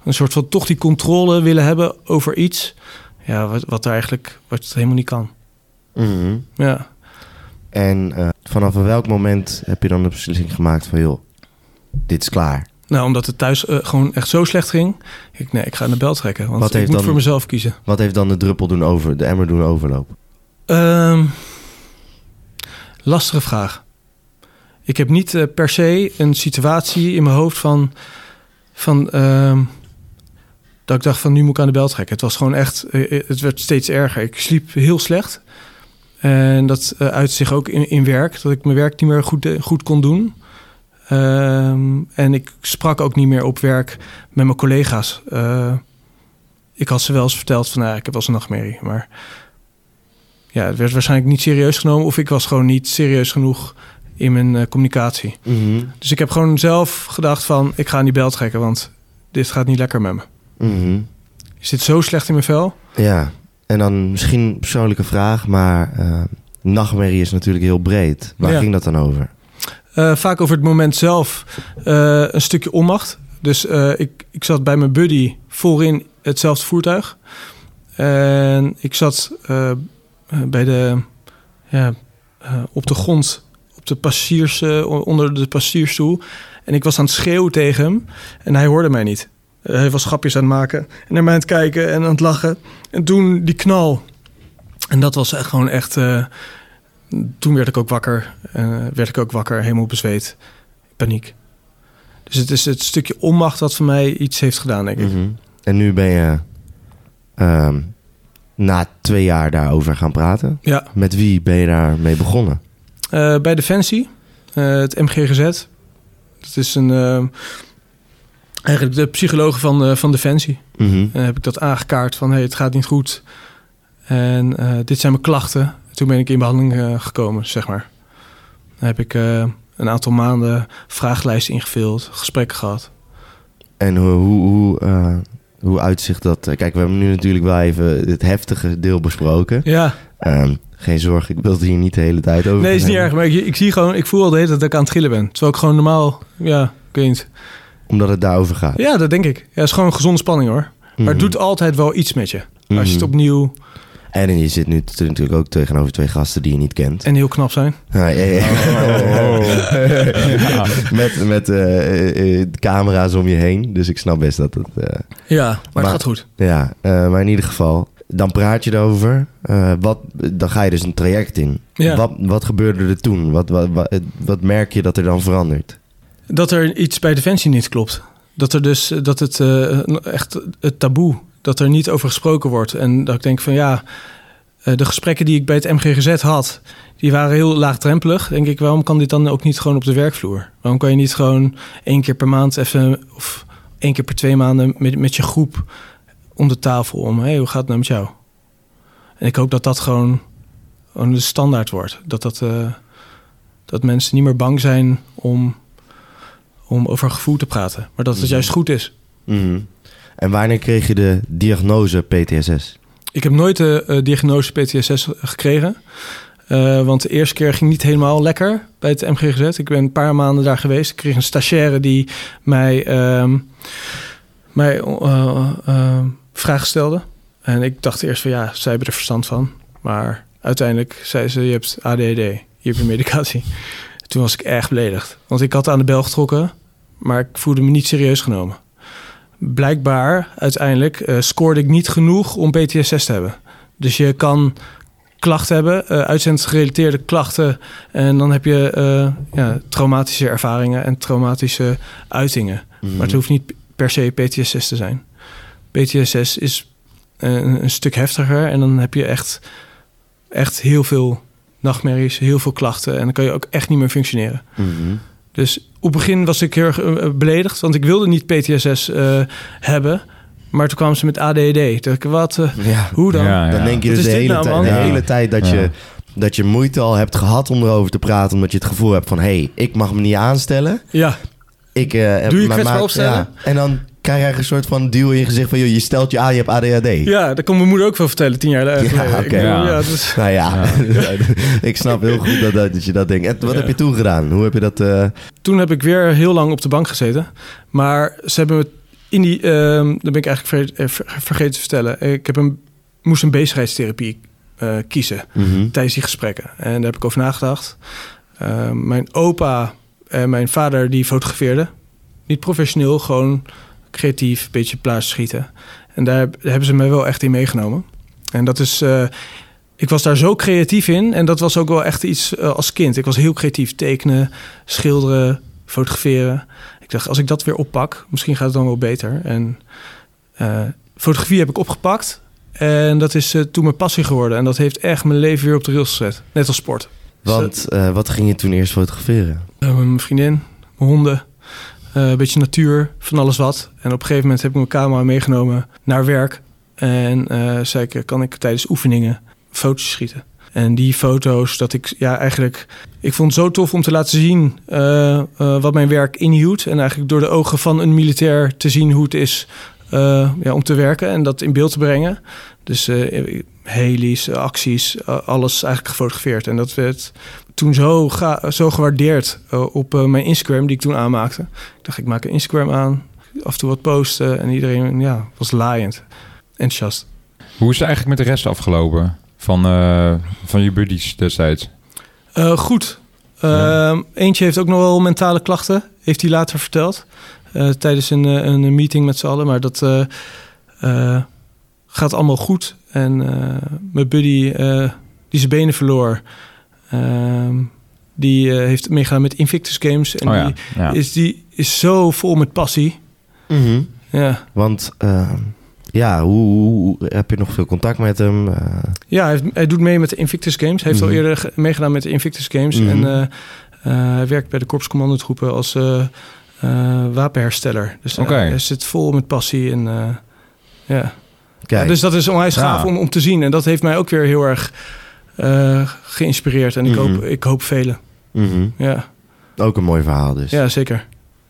Een soort van toch die controle willen hebben over iets... Ja, wat, wat eigenlijk wat helemaal niet kan. Mhm. Ja. En eh, vanaf welk moment heb je dan de beslissing gemaakt van... joh, dit is klaar. Nou, omdat het thuis eh, gewoon echt zo slecht ging. Ik, nee, ik ga de bel trekken. Want Wat ik moet dan- voor mezelf kiezen. Wat heeft dan de druppel doen over, de emmer doen overlopen? Ehm, lastige vraag. Ik heb niet eh, per se een situatie in mijn hoofd van, van ehm, dat ik dacht van nu moet ik aan de bel trekken. Het was gewoon echt, het werd steeds erger. Ik sliep heel slecht. En dat uh, uit zich ook in, in werk, dat ik mijn werk niet meer goed, eh, goed kon doen. Ehm, en ik sprak ook niet meer op werk met mijn collega's. Eh, ik had ze wel eens verteld van, nou, ik heb wel eens een nachtmerrie, maar ja, het werd waarschijnlijk niet serieus genomen of ik was gewoon niet serieus genoeg in mijn uh, communicatie. Mhm. Dus ik heb gewoon zelf gedacht van, ik ga aan die bel trekken, want dit gaat niet lekker met me. Mhm. Je zit zo slecht in mijn vel. Ja, en dan misschien een persoonlijke vraag, maar uh, nachtmerrie is natuurlijk heel breed. Waar Ja. ging dat dan over? Uh, vaak over het moment zelf uh, een stukje onmacht. Dus ik, ik zat bij mijn buddy voorin hetzelfde voertuig. En ik zat bij de, ja, op de grond, op de passiers, onder de passiersstoel. En ik was aan het schreeuwen tegen hem en hij hoorde mij niet. Hij was grapjes aan het maken en naar mij aan het kijken en aan het lachen. En toen die knal. En dat was echt gewoon echt toen werd ik ook wakker. Uh, werd ik ook wakker, helemaal bezweet. Paniek. Dus het is het stukje onmacht wat voor mij iets heeft gedaan, denk ik. Mm -hmm. En nu ben je um, na twee jaar daarover gaan praten. Ja. Met wie ben je daarmee begonnen? Uh, bij Defensie, uh, het MGGZ. Dat is een, uh, eigenlijk de psycholoog van, van Defensie. Mm -hmm. En heb ik dat aangekaart van, hey, het gaat niet goed. En eh, dit zijn mijn klachten. Toen ben ik in behandeling uh, gekomen, zeg maar. Dan heb ik uh, een aantal maanden vragenlijsten ingevuld, gesprekken gehad. En hoe, hoe, hoe, uh, hoe uitzicht dat? Kijk, we hebben nu natuurlijk wel even het heftige deel besproken. Ja. Um, geen zorg, ik wil het hier niet de hele tijd over. Nee, is niet erg. Maar ik, ik, zie gewoon, ik voel al de hele tijd dat ik aan het gillen ben. Terwijl ik gewoon normaal, ja, niet. Omdat het daarover gaat? Ja, dat denk ik. Ja, het is gewoon een gezonde spanning hoor. Maar mm -hmm. het doet altijd wel iets met je. Als je het opnieuw En je zit nu natuurlijk ook tegenover twee gasten die je niet kent. En heel knap zijn. Ja, ja, ja. Ja. met met eh, eh, camera's om je heen. Dus ik snap best dat het... eh, Ja, maar, Maar- het gaat goed. ja, eh, maar in ieder geval, dan praat je erover. Eh, wat, dan ga je dus een traject in. Ja. Wat, wat gebeurde er toen? Wat, wat, wat, wat merk je dat er dan verandert? Dat er iets bij Defensie niet klopt. Dat er dus dat het eh, echt het taboe, dat er niet over gesproken wordt. En dat ik denk van ja, eh, de gesprekken die ik bij het MGGZ had, die waren heel laagdrempelig. Denk ik, waarom kan dit dan ook niet gewoon op de werkvloer? Waarom kan je niet gewoon één keer per maand even, of één keer per twee maanden met, met je groep om de tafel om? Hé, hoe gaat het nou met jou? En ik hoop dat dat gewoon, gewoon de standaard wordt. Dat, dat, eh, dat mensen niet meer bang zijn om om over gevoel te praten. Maar dat het Mhm. juist goed is. Mhm. En wanneer kreeg je de diagnose PTSS? Ik heb nooit de eh, diagnose PTSS gekregen. Eh, want de eerste keer ging niet helemaal lekker bij het MGGZ. Ik ben een paar maanden daar geweest. Ik kreeg een stagiaire die mij, ehm, mij eh, vragen stelde. En ik dacht eerst van ja, zij hebben er verstand van. Maar uiteindelijk zei ze, je hebt ADHD, je hebt een medicatie. Toen was ik erg beledigd. Want ik had aan de bel getrokken, maar ik voelde me niet serieus genomen. Blijkbaar, uiteindelijk, eh, scoorde ik niet genoeg om PTSS te hebben. Dus je kan klachten hebben, eh uitzendgerelateerde klachten. En dan heb je eh, ja, traumatische ervaringen en traumatische uitingen. Mhm. Maar het hoeft niet per se PTSS te zijn. PTSS is een, een stuk heftiger en dan heb je echt, echt heel veel nachtmerries, heel veel klachten. En dan kan je ook echt niet meer functioneren. Mhm. Dus op het begin was ik heel erg eh, beledigd, want ik wilde niet PTSS eh, hebben. Maar toen kwamen ze met ADD. Toen dacht ik, wat, eh, Ja. hoe dan? Ja, Dan denk je Wat dus de hele, nou, de hele tijd dat, Ja. je, dat je moeite al hebt gehad om erover te praten. Omdat je het gevoel hebt van... hé, hey, ik mag me niet aanstellen. Ja, Ik, eh, heb Doe je kwetsbaar opstellen? Ja. En dan krijg je een soort van duw in je gezicht van... Joh, je stelt je aan, je hebt ADHD. ja, dat kon mijn moeder ook wel vertellen tien jaar geleden. Ja, oké. bedoel, Ja. ja, dus, Nou ja, ik snap heel goed dat, dat je dat denkt. En wat Ja. heb je toen gedaan? Hoe heb je dat... eh, toen heb ik weer heel lang op de bank gezeten. Maar ze hebben me in die... ehm dat ben ik eigenlijk vergeten, eh, ver- vergeten te vertellen. Ik heb een, moest een bezigheidstherapie eh, kiezen. mhm. tijdens die gesprekken. En daar heb ik over nagedacht. Uh, mijn opa en mijn vader die fotografeerden. Niet professioneel, gewoon creatief, een beetje plaats schieten. En daar, heb- daar hebben ze mij wel echt in meegenomen. En dat is... eh, ik was daar zo creatief in. En dat was ook wel echt iets eh, als kind. Ik was heel creatief. Tekenen, schilderen, fotograferen. Ik dacht, als ik dat weer oppak, misschien gaat het dan wel beter. En eh, fotografie heb ik opgepakt. En dat is toen mijn passie geworden. En dat heeft echt mijn leven weer op de rails gezet. Net als sport. Want eh, wat ging je toen eerst fotograferen? Mijn vriendin, mijn honden, een beetje natuur, van alles wat. En op een gegeven moment heb ik mijn camera meegenomen naar werk. En eh, zei ik, kan ik tijdens oefeningen foto's schieten? En die foto's, dat ik ja eigenlijk... Ik vond het zo tof om te laten zien eh, eh, wat mijn werk inhield. En eigenlijk door de ogen van een militair te zien hoe het is eh, ja, om te werken. En dat in beeld te brengen. Dus eh heli's, acties, eh, alles eigenlijk gefotografeerd. En dat werd toen zo, ga, zo gewaardeerd eh, op eh, mijn Instagram die ik toen aanmaakte. Ik dacht, ik maak een Instagram aan, af en toe wat posten en iedereen ja, was laaiend. Enthousiast. Hoe is het eigenlijk met de rest afgelopen van, eh, van je buddies destijds? Eh, goed. Ja. Ehm, eentje heeft ook nog wel mentale klachten, heeft hij later verteld. Eh, tijdens een, eh, een meeting met z'n allen. Maar dat eh, eh, gaat allemaal goed. En eh, mijn buddy, eh, die zijn benen verloor, ehm, die eh, heeft meegedaan met Invictus Games. En oh ja, die, ja. is, die is zo vol met passie. Mhm. Ja, Want eh, ja, hoe, hoe- hoe- heb je nog veel contact met hem? Ja hij, doet mee met de Invictus Games. Hij heeft Mhm. al eerder ge- meegedaan met de Invictus Games. Mhm. En eh, eh, hij werkt bij de korpscommandotroepen als wapenhersteller. Dus eh, Oké. hij zit vol met passie. En, eh, ja. kijk, Ja, dus dat is onwijs Ja. gaaf om, om te zien. En dat heeft mij ook weer heel erg eh, geïnspireerd. En ik, Mhm. hoop, ik hoop velen. mhm. Ja, ook een mooi verhaal dus. ja zeker.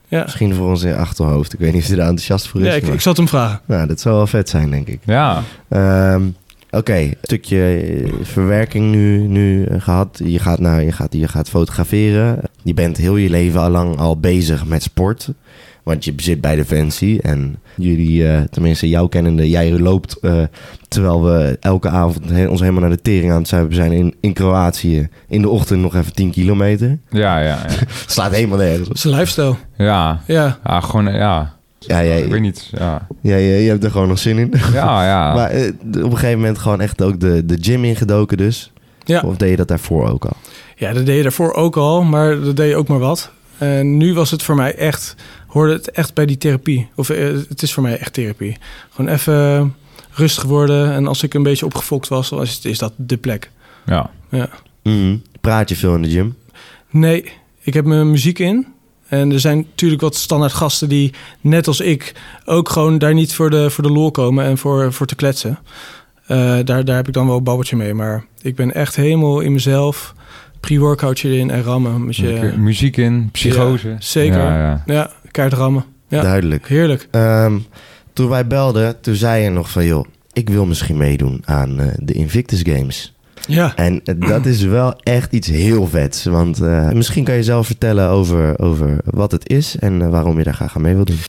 Ja, Misschien voor ons in achterhoofd. Ik weet niet of je daar enthousiast voor is. ja ik, maar- ik zal het hem vragen. Nou, dat zou wel vet zijn, denk ik. ja. Ehm, Oké, een stukje eh, verwerking nu, nu eh, gehad. Je gaat, naar, je, gaat, je gaat fotograferen. Je bent heel je leven al lang al bezig met sport. Want je zit bij Defensie en jullie, eh, tenminste jou kennende, jij loopt eh, terwijl we elke avond he- ons helemaal naar de tering aan het zuipen zijn in, in Kroatië. In de ochtend nog even 10 kilometer. Ja, ja, ja. Slaat helemaal nergens Dat op. is een lifestyle. Ja, Ja. ja gewoon, ja. Ja, Ik jij, weet niet, ja. jij, jij hebt er gewoon nog zin in. Ja, ja. Maar eh, op een gegeven moment gewoon echt ook de, de gym ingedoken dus. Ja. Of deed je dat daarvoor ook al? ja, dat deed je daarvoor ook al, maar dat deed je ook maar wat. En nu was het voor mij echt, hoorde het echt bij die therapie. Of eh, het is voor mij echt therapie. Gewoon even rustig worden. En als ik een beetje opgefokt was, dan is, is dat de plek. ja. Ja. Mhm. Praat je veel in de gym? Nee, ik heb mijn muziek in. En er zijn natuurlijk wat standaard gasten die, net als ik, ook gewoon daar niet voor de, voor de lol komen en voor, voor te kletsen. Eh, daar, daar heb ik dan wel een babbeltje mee. Maar ik ben echt helemaal in mezelf. Pre-workoutje erin en rammen. Met je, Muziek in, psychose. Ja, zeker. Ja, ja. ja, kaart rammen. Ja, Duidelijk. heerlijk. Ehm, toen wij belden, toen zei je nog van... joh, ik wil misschien meedoen aan eh, de Invictus Games. Ja, En eh, dat is wel echt iets heel vets. Want eh, misschien kan je zelf vertellen over, over wat het is... en eh, waarom je daar graag aan mee wil doen.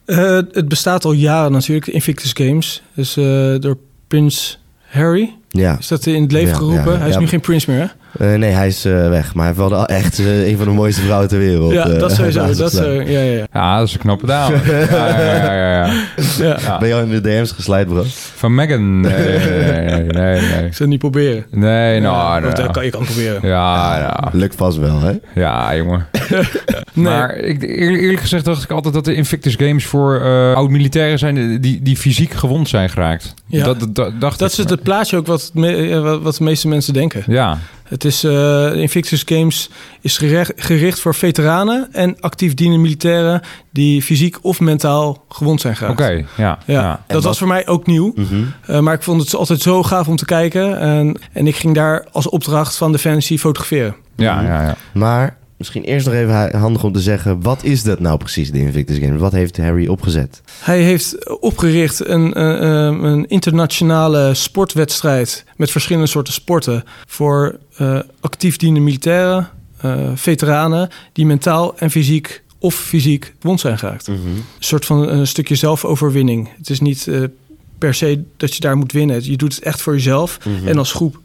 Het bestaat al jaren natuurlijk, Invictus Games. Dus door Prins Harry Ja, is dat in het leven Ja, geroepen. ja, Hij is nu geen prins meer, hè? Eh, nee, hij is eh, weg. Maar hij heeft wel de- echt eh, een van de mooiste vrouwen ter wereld. ja, dat sowieso. Dat, zo, ja, ja, ja. Ja, dat is een knappe dame. Ja, ja, ja, ja, ja. ja. Ja. Ben je al in de DM's geslijt, bro? Van Megan? Nee, nee, nee, nee. Nee, Ik zou het niet proberen. nee nou, Ja, nou, kan, je kan proberen. Ja, ja. Lukt vast wel, hè? Ja, jongen. Nee. Maar ik, eerlijk, eerlijk gezegd dacht ik altijd dat de Invictus Games voor eh, oud-militairen zijn die, die fysiek gewond zijn geraakt. Ja. Dat, dacht Dat ik. is het plaatje ook wat, het me- wat wat de meeste mensen denken. Ja, Het is, eh, de Invictus Games is gerecht- gericht voor veteranen en actief dienende militairen die fysiek of mentaal gewond zijn geraakt. oké. ja, Ja, dat wat- was voor mij ook nieuw. Mhm. Eh, maar ik vond het altijd zo gaaf om te kijken. En, en ik ging daar als opdracht van Defensie fotograferen. Ja, ja, ja. Maar misschien eerst nog even handig om te zeggen... wat is dat nou precies, de Invictus Games? Wat heeft Harry opgezet? Hij heeft opgericht een, eh, eh, een internationale sportwedstrijd met verschillende soorten sporten voor eh, actief dienende militairen, eh, veteranen die mentaal en fysiek of fysiek wond zijn geraakt. Mhm. Een soort van een stukje zelfoverwinning. Het is niet eh, per se dat je daar moet winnen. Je doet het echt voor jezelf Mhm. en als groep.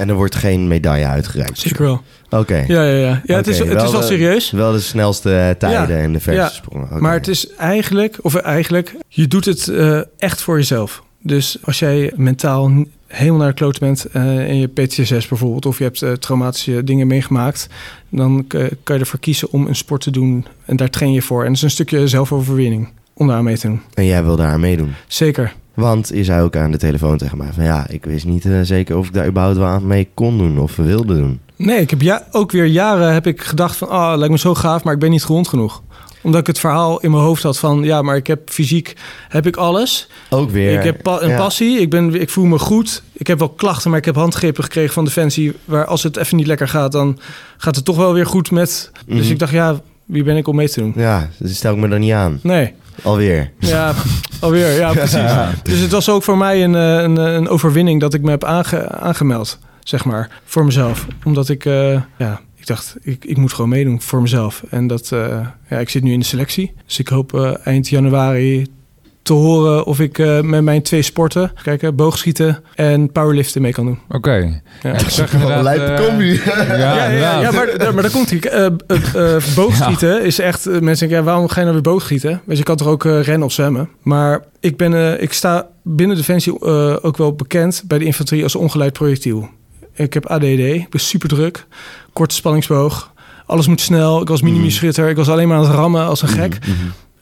En er wordt geen medaille uitgereikt? Zeker wel. Oké. Ja, ja, ja. ja het, is, het is wel serieus. Wel de snelste eh, tijden Ja. en de verste Ja. sprongen. Maar het is eigenlijk, of eigenlijk, je doet het eh, echt voor jezelf. Dus als jij mentaal helemaal naar de kloot bent eh, en je PTSS bijvoorbeeld, of je hebt traumatische dingen meegemaakt, dan kan je ervoor kiezen om een sport te doen en daar train je voor. En dat is een stukje zelfoverwinning om daar mee te doen. En jij wil daar aan meedoen? Zeker. Want je zei ook aan de telefoon tegen mij van... ja, ik wist niet eh, zeker of ik daar überhaupt wel aan mee kon doen of wilde doen. Nee, ik heb ja, ook weer jaren heb ik gedacht van, ah, lijkt me zo gaaf, maar ik ben niet gewond genoeg. Omdat ik het verhaal in mijn hoofd had van, ja, maar ik heb fysiek, heb ik alles. Ook weer... Ik heb pa- een ja. passie, ik, ben, ik voel me goed. Ik heb wel klachten, maar ik heb handgrepen gekregen van Defensie... waar als het even niet lekker gaat, dan gaat het toch wel weer goed met... Dus Mhm. ik dacht, ja, wie ben ik om mee te doen? Ja, dus stel ik me dan niet aan. Nee, Alweer. ja, alweer, ja, precies. Dus het was ook voor mij een, eh, een, een overwinning dat ik me heb aange- aangemeld, zeg maar, voor mezelf. Omdat ik, eh, ja, ik dacht, ik, ik moet gewoon meedoen voor mezelf. En dat, eh, ja, ik zit nu in de selectie. Dus ik hoop eh, eind januari te horen of ik eh, met mijn twee sporten, kijken, boogschieten en powerliften mee kan doen. Oké. Ja. Ik inderdaad... Lijpe eh, combi. Ja, Ja, ja, ja, inderdaad. ja, maar, daar- maar daar komt hij. Eh, boogschieten is echt... mensen denken, ja, waarom ga je nou weer boogschieten? Weet je, je kan toch ook rennen of zwemmen? Maar ik, ben, eh, ik sta binnen Defensie eh, ook wel bekend bij de infanterie als ongeleid projectiel. Ik heb ADD, ik ben super druk, korte spanningsboog. Alles moet snel. Ik was mini-schutter. Ik was alleen maar aan het rammen als een gek. Mhm.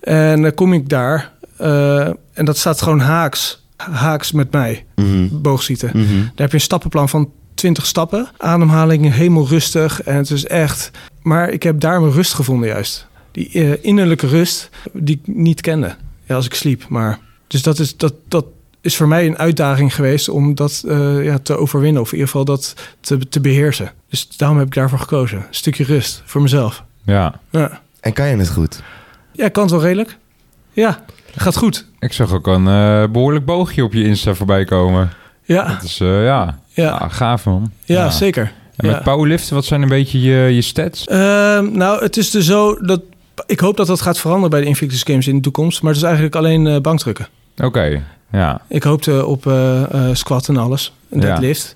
En dan kom ik daar eh, en dat staat gewoon haaks, haaks met mij, boogschieten. Mhm. Daar heb je een stappenplan van 20 stappen. Ademhaling helemaal rustig. En het is echt. Maar ik heb daar mijn rust gevonden, juist. Die eh, innerlijke rust die ik niet kende. Ja, als ik sliep. Maar. Dus dat is, dat, dat is voor mij een uitdaging geweest om dat eh, ja, te overwinnen. Of in ieder geval dat te, te beheersen. Dus daarom heb ik daarvoor gekozen. Een stukje rust voor mezelf. Ja. Ja, En kan je het goed? ja kan het wel redelijk. Ja, gaat goed. Ik zag ook een eh, behoorlijk boogje op je Insta voorbij komen. Ja, Dat is, eh, ja. ja, ja, gaaf man. ja, zeker. En met Ja. powerliften, wat zijn een beetje je, je stats? Ehm, nou, het is dus zo dat Ik hoop dat dat gaat veranderen bij de Invictus Games in de toekomst. Maar het is eigenlijk alleen eh, bankdrukken. Oké, ja. Ik hoopte op eh, eh, squat en alles. En Ja. deadlift.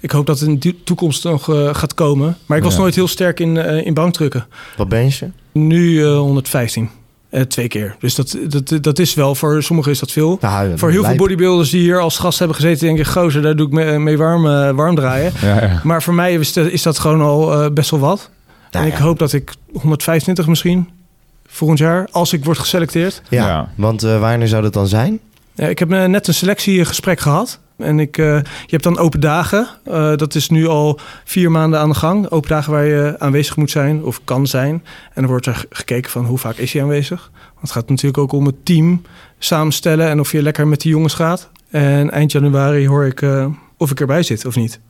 Ik hoop dat het in de toekomst nog eh, gaat komen. Maar ik was Ja. nooit heel sterk in, eh, in bankdrukken. Wat ben je? Nu eh, 115. Eh, twee keer. Dus dat, dat, dat is wel, voor sommigen is dat veel. Nou, Voor heel veel bodybuilders die hier als gast hebben gezeten, denk ik, gozer, daar doe ik mee, mee warm, eh, warm draaien. ja, ja. Maar voor mij is, dat- is dat gewoon al eh, best wel wat. Nou en ik ja. hoop dat ik 125 misschien volgend jaar, als ik word geselecteerd. Ja, Ja. want eh, wanneer zou dat dan zijn? Ja, ik heb eh, net een selectiegesprek gehad. En ik, eh, je hebt dan open dagen. Eh, dat is nu al vier maanden aan de gang. Open dagen waar je aanwezig moet zijn of kan zijn. En dan wordt er gekeken van hoe vaak is hij aanwezig. Want het gaat natuurlijk ook om het team samenstellen en of je lekker met die jongens gaat. En eind januari hoor ik eh, of ik erbij zit of niet.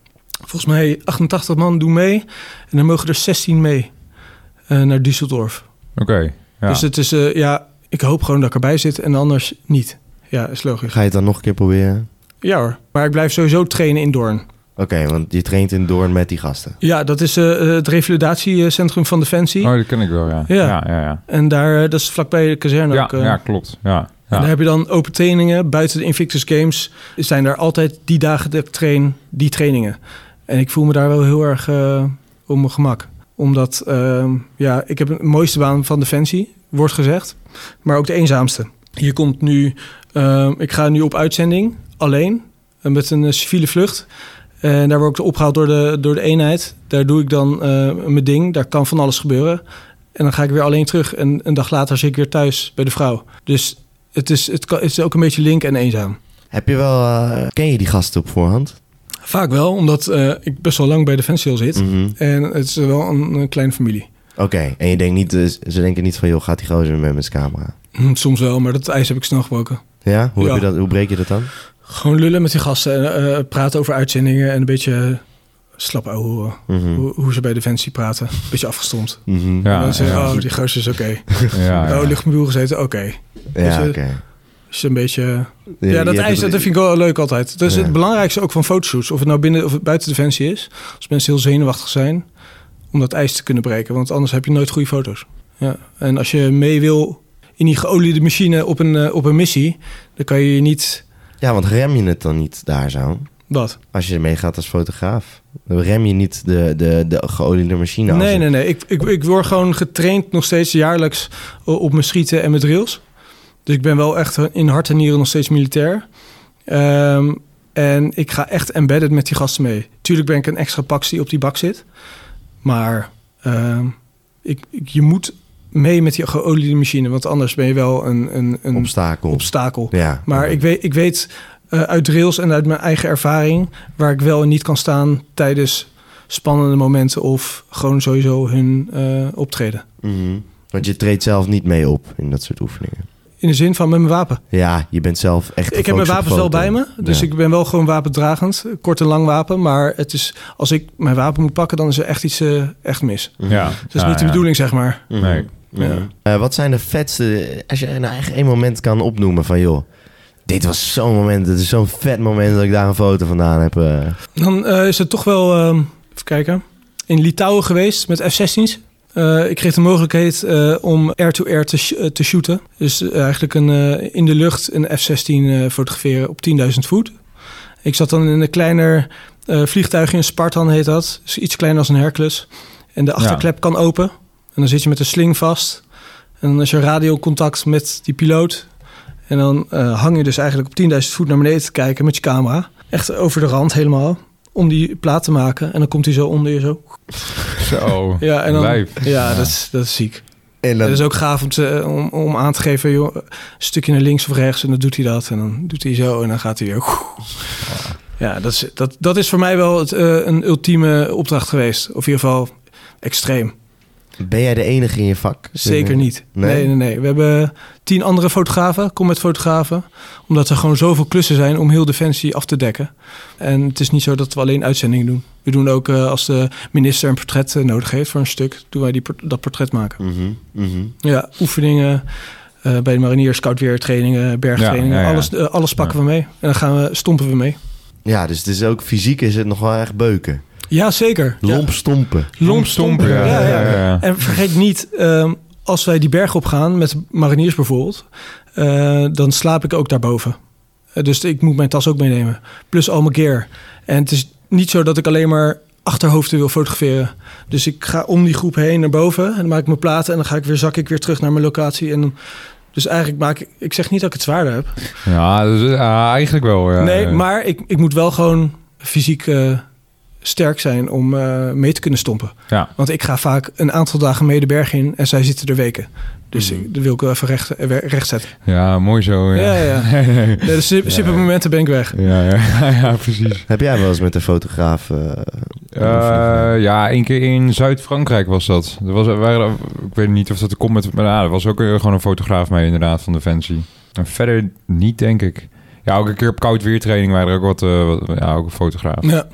Volgens mij 88 man doen mee. En dan mogen er 16 mee eh, naar Düsseldorf. Oké, ja. Dus het is, ja, ik hoop gewoon dat ik erbij zit en anders niet. Ja, is logisch. Ga je het dan nog een keer proberen? Ja hoor, maar ik blijf sowieso trainen in Doorn. Oké, want je traint in Doorn met die gasten. Ja, dat is eh, het revalidatiecentrum van Defensie. Oh, dat ken ik wel, ja. Ja. Ja, ja, ja. En daar, eh, dat is vlakbij de kazerne Ja, ook. eh. ja, klopt. Ja. En daar heb je dan open trainingen. Buiten de Invictus Games zijn er altijd die dagen dat ik train, die trainingen. En ik voel me daar wel heel erg eh, op mijn gemak. Omdat, ehm, ja, ik heb een mooiste baan van Defensie, wordt gezegd. Maar ook de eenzaamste. Hier komt nu, ehm, ik ga nu op uitzending, alleen, eh, met een eh, civiele vlucht. En daar word ik opgehaald door de, door de eenheid. Daar doe ik dan eh, mijn ding. Daar kan van alles gebeuren. En dan ga ik weer alleen terug. En een dag later zit ik weer thuis bij de vrouw. Dus het is, het kan, het is ook een beetje link en eenzaam. Heb je wel... ken je die gasten op voorhand? Vaak wel, omdat ik best wel lang bij Defensie al zit. Mhm. En het is wel een, een kleine familie. Oké, en je denkt niet, ze denken niet van, joh, gaat die gozer mee met zijn camera? Hm, Soms wel, maar dat ijs heb ik snel gebroken. Ja? Hoe, Ja. Heb je dat, hoe breek je dat dan? Gewoon lullen met die gasten. en, eh, praten over uitzendingen en een beetje slap ouwe. Mhm. Hoe, hoe ze bij Defensie praten. Beetje afgestomd. Mhm. Ja, en dan zeggen ja. oh, die gozer is oké. Ja, ja. Oh, luchtmobiel gezeten, oké. Ja, Dus, oké. Is een beetje... Je- Ja, dat ijs, dat vind ik wel leuk altijd. Dat is Ja. het belangrijkste ook van fotoshoots. Of het nou binnen of buiten Defensie is. Als mensen heel zenuwachtig zijn om dat ijs te kunnen breken. Want anders heb je nooit goede foto's. Ja. En als je mee wil in die geoliede machine op een, eh, op een missie... dan kan je je niet... Ja, want rem je het dan niet daar zo? Wat? Als je meegaat als fotograaf. Dan rem je niet de, de, de geoliede machine als nee, nee, nee. Ik, ik, ik word gewoon getraind nog steeds jaarlijks op mijn schieten en mijn drills. Dus ik ben wel echt in hart en nieren nog steeds militair. Ehm, en ik ga echt embedded met die gasten mee. Tuurlijk ben ik een extra pax die op die bak zit. Maar ehm, ik, ik- je moet mee met die geoliede machine. Want anders ben je wel een, een, een Obstakel. obstakel. Ja. Maar ik weet, ik weet eh, uit drills en uit mijn eigen ervaring... waar ik wel en niet kan staan tijdens spannende momenten... of gewoon sowieso hun eh, optreden. Mhm. Want je treedt zelf niet mee op in dat soort oefeningen. In de zin van met mijn wapen. Ja, je bent zelf echt Ik heb mijn wapens wel bij me. Dus Ja. ik ben wel gewoon wapendragend. Kort en lang wapen. Maar het is, als ik mijn wapen moet pakken... dan is er echt iets eh, echt mis. Ja. Dat is Ja, niet de bedoeling, zeg maar. Nee. Ja. Eh, wat zijn de vetste... Als je nou echt één moment kan opnoemen van... joh, dit was zo'n moment. Het is zo'n vet moment dat ik daar een foto vandaan heb. eh. Dan eh, is het toch wel... ehm, even kijken. In Litouwen geweest met F-16's. Eh, ik kreeg de mogelijkheid eh, om air-to-air te, sh- te shooten. Dus eigenlijk een, eh, in de lucht een F-16 eh, fotograferen op 10.000 voet. Ik zat dan in een kleiner eh, vliegtuigje, een Spartan heet dat. Dus iets kleiner als een Hercules. En de achterklep kan open. En dan zit je met een sling vast. En dan is je radiocontact met die piloot. En dan eh, hang je dus eigenlijk op 10.000 voet naar beneden te kijken met je camera. Echt over de rand helemaal. Om die plaat te maken. En dan komt hij zo onder je zo. Zo. Ja, en dan, Lijp. ja, Dat, is, dat is ziek. En dan, dat is ook gaaf om, te, om, om aan te geven, joh, een stukje naar links of rechts. En dan doet hij dat. En dan doet hij zo. En dan gaat hij weer. Ja, dat is, dat, dat is voor mij wel het, eh, een ultieme opdracht geweest. Of in ieder geval extreem. Ben jij de enige in je vak? Zeker niet. Nee? Nee, nee, nee. We hebben tien andere fotografen, combat fotografen. Omdat er gewoon zoveel klussen zijn om heel Defensie af te dekken. En het is niet zo dat we alleen uitzendingen doen. We doen ook eh, als de minister een portret eh, nodig heeft voor een stuk, doen wij die, dat portret maken. Mhm, mhm. Ja, oefeningen eh, bij de mariniers, scoutweertrainingen, bergtrainingen. Ja, ja, ja. Alles, alles pakken we mee. En dan gaan we, stompen we mee. Ja, dus het is ook fysiek is het nog wel echt beuken. Ja, zeker. Ja. Lomp stompen. Lomp stompen. Ja, Ja. En vergeet niet, ehm, als wij die berg op gaan, met mariniers bijvoorbeeld, eh, dan slaap ik ook daarboven. Eh, dus ik moet mijn tas ook meenemen. Plus al mijn gear. En het is niet zo dat ik alleen maar achterhoofden wil fotograferen. Dus ik ga om die groep heen naar boven en dan maak ik mijn platen en dan ga ik weer zak ik weer terug naar mijn locatie en dan dus eigenlijk maak ik, ik zeg niet dat ik het zwaarder heb. Ja, dus, ja, eigenlijk wel. Ja. Nee, maar ik, ik moet wel gewoon fysiek eh, sterk zijn om eh, mee te kunnen stompen. Ja. Want ik ga vaak een aantal dagen mee de berg in en zij zitten er weken. Dus ik, dat wil ik wel even recht, eh, recht zetten. Ja, mooi zo. Ja, Ja, ja. Nee, nee. De super, momenten ben ik weg. ja, ja, ja, precies. Heb jij wel eens met een fotograaf... eh, ja, één keer in Zuid-Frankrijk was dat. Er was, waren, ik weet niet of dat komt met... Maar ja, er was ook gewoon een fotograaf mee inderdaad van Defensie. En verder niet, denk ik. Ja, ook een keer op koud weertraining waren er ook wat... eh, wat- ja, ook een fotograaf. Ja.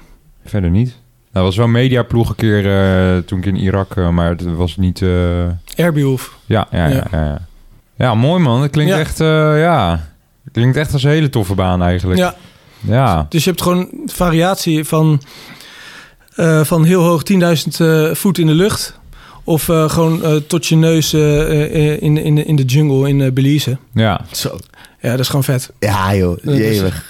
Verder niet. Dat was wel een mediaploeg een keer eh, toen ik in Irak... eh, maar het was niet... eh, Airbehoef. ja, ja, ja, Ja. ja. mooi man. Dat klinkt Ja. echt... eh, ja, klinkt echt als een hele toffe baan eigenlijk. Ja, Ja. dus je hebt gewoon variatie van, eh, van heel hoog 10.000 eh, voet in de lucht. Of eh, gewoon tot je neus eh, eh, in, in, in de jungle in Belize. Ja. Zo. Ja, dat is gewoon vet. Ja joh.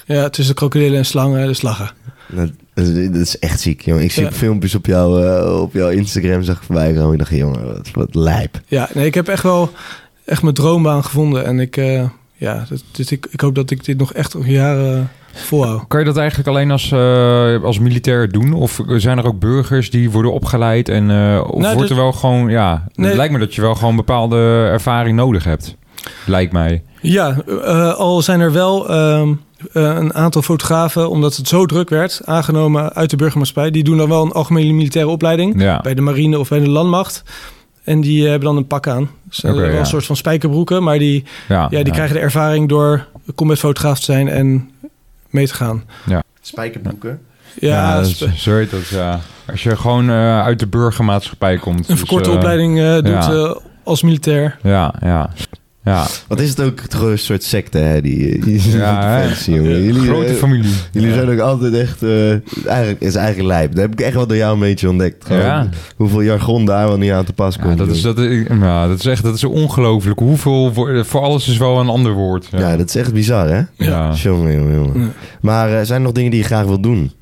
Ja, tussen krokodillen en slangen, dus lachen. Dat, dat is, echt ziek, jongen. Ik zie Ja. filmpjes op, jou, eh, op jouw Instagram zag ik voorbij komen. Ik dacht, jongen, wat, wat lijp. Ja, nee, ik heb echt wel echt mijn droombaan gevonden. En ik, eh, ja, dus ik, ik hoop dat ik dit nog echt nog jaren volhoud. Kan je dat eigenlijk alleen als, eh, als militair doen? Of zijn er ook burgers die worden opgeleid? En, eh, of Nou, wordt er wel gewoon, ja, Nee. het lijkt me dat je wel gewoon bepaalde ervaring nodig hebt. Lijkt mij. Ja, eh, al zijn er wel ehm, eh, een aantal fotografen, omdat het zo druk werd, aangenomen uit de burgermaatschappij. Die doen dan wel een algemene militaire opleiding Ja, bij de marine of bij de landmacht. En die hebben dan een pak aan. Dus eh, wel ja. een soort van spijkerbroeken, maar die, ja, ja, die krijgen de ervaring door combatfotograaf te zijn en mee te gaan. Spijkerbroeken? Ja, Ja, dat sp- ja. Als je gewoon eh, uit de burgermaatschappij komt. een dus, verkorte eh, opleiding eh, doet ja. eh, als militair. Ja, ja. Ja, Wat is het ook een soort secte, hè? Die, die Ja, jongen. Jullie, grote eh, familie. Jullie ja. zijn ook altijd echt... eh eigenlijk, is eigenlijk lijp. Dat heb ik echt wel door jou een beetje ontdekt. Gewoon Ja. Hoeveel jargon daar wel niet aan te pas Ja, komt. dat, is, dat, is- ja, dat is echt dat is ongelooflijk. Hoeveel, voor alles is wel een ander woord. Ja, ja, dat is echt bizar, hè? Ja. Jongen, jongen, jongen. Ja. Maar eh, zijn er nog dingen die je graag wilt doen?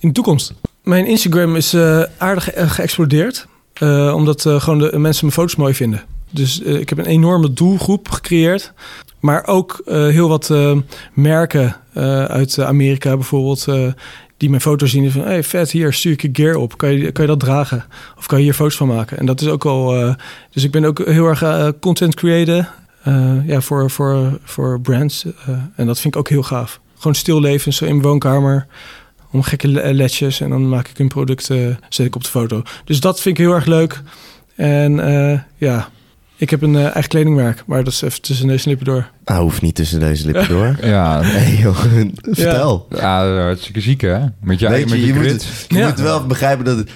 In de toekomst. Mijn Instagram is eh, aardig ge- geëxplodeerd. eh, omdat eh, gewoon de mensen mijn foto's mooi vinden. Dus eh, ik heb een enorme doelgroep gecreëerd. Maar ook eh, heel wat eh, merken uit Amerika bijvoorbeeld... die mijn foto's zien en van... hey, vet, hier stuur ik je gear op. Kan je, kan je dat dragen? Of kan je hier foto's van maken? En dat is ook eh, dus ik ben ook heel erg content creator... eh, ja, voor, voor, voor brands. en dat vind ik ook heel gaaf. Gewoon stil leven, zo in mijn woonkamer om gekke le- ledjes en dan maak ik een product, zet ik op de foto. Dus dat vind ik heel erg leuk. En ja, ik heb een eh, eigen kledingmerk, maar dat is even tussen en lippen door. Ah, hoeft niet tussen deze lippen door. Ja, Nee, joh. Vertel. ja, hartstikke ziek hè? Met je, Weet met je, je, je moet, je Ja. moet wel begrijpen dat het...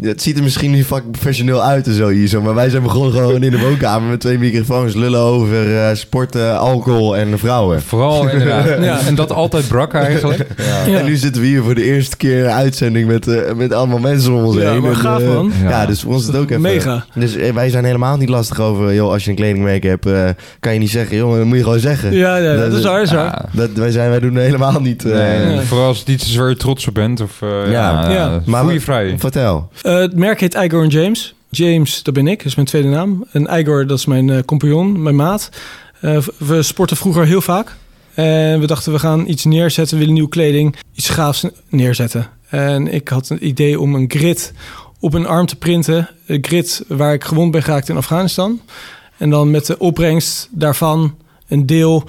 Het ziet er misschien niet fucking professioneel uit en zo hier zo. Maar wij zijn begonnen gewoon in de woonkamer met twee microfoons. Lullen over eh, sporten, alcohol en vrouwen. Vooral inderdaad. Ja. En dat altijd brak eigenlijk. Ja. Ja. En nu zitten we hier voor de eerste keer een uitzending met, eh, met allemaal mensen om ons Ja, heen. maar En, gaaf, eh, man. Ja. Ja. dus voor ons is het ook even... Mega. Dus wij zijn helemaal niet lastig over... joh, als je een kledingmerk hebt, eh, kan je niet zeggen... joh, dat moet je gewoon zeggen. Ja, ja dat is waar, dat is waar. Ja. Dat, wij, zijn, wij doen helemaal niet... eh, Nee, Nee. Vooral als het iets is waar je trots op bent. Of, eh, Ja. ja, Ja. ja. Maar voel je we- vrij. Vertel. Eh, het merk heet Igor James. James, dat ben ik, dat is mijn tweede naam. En Igor, dat is mijn eh, compagnon, mijn maat. Eh, we sporten vroeger heel vaak. En we dachten, we gaan iets neerzetten, we willen nieuwe kleding, iets gaafs neerzetten. En ik had een idee om een grid op een arm te printen. Een grid waar ik gewond ben geraakt in Afghanistan. En dan met de opbrengst daarvan een deel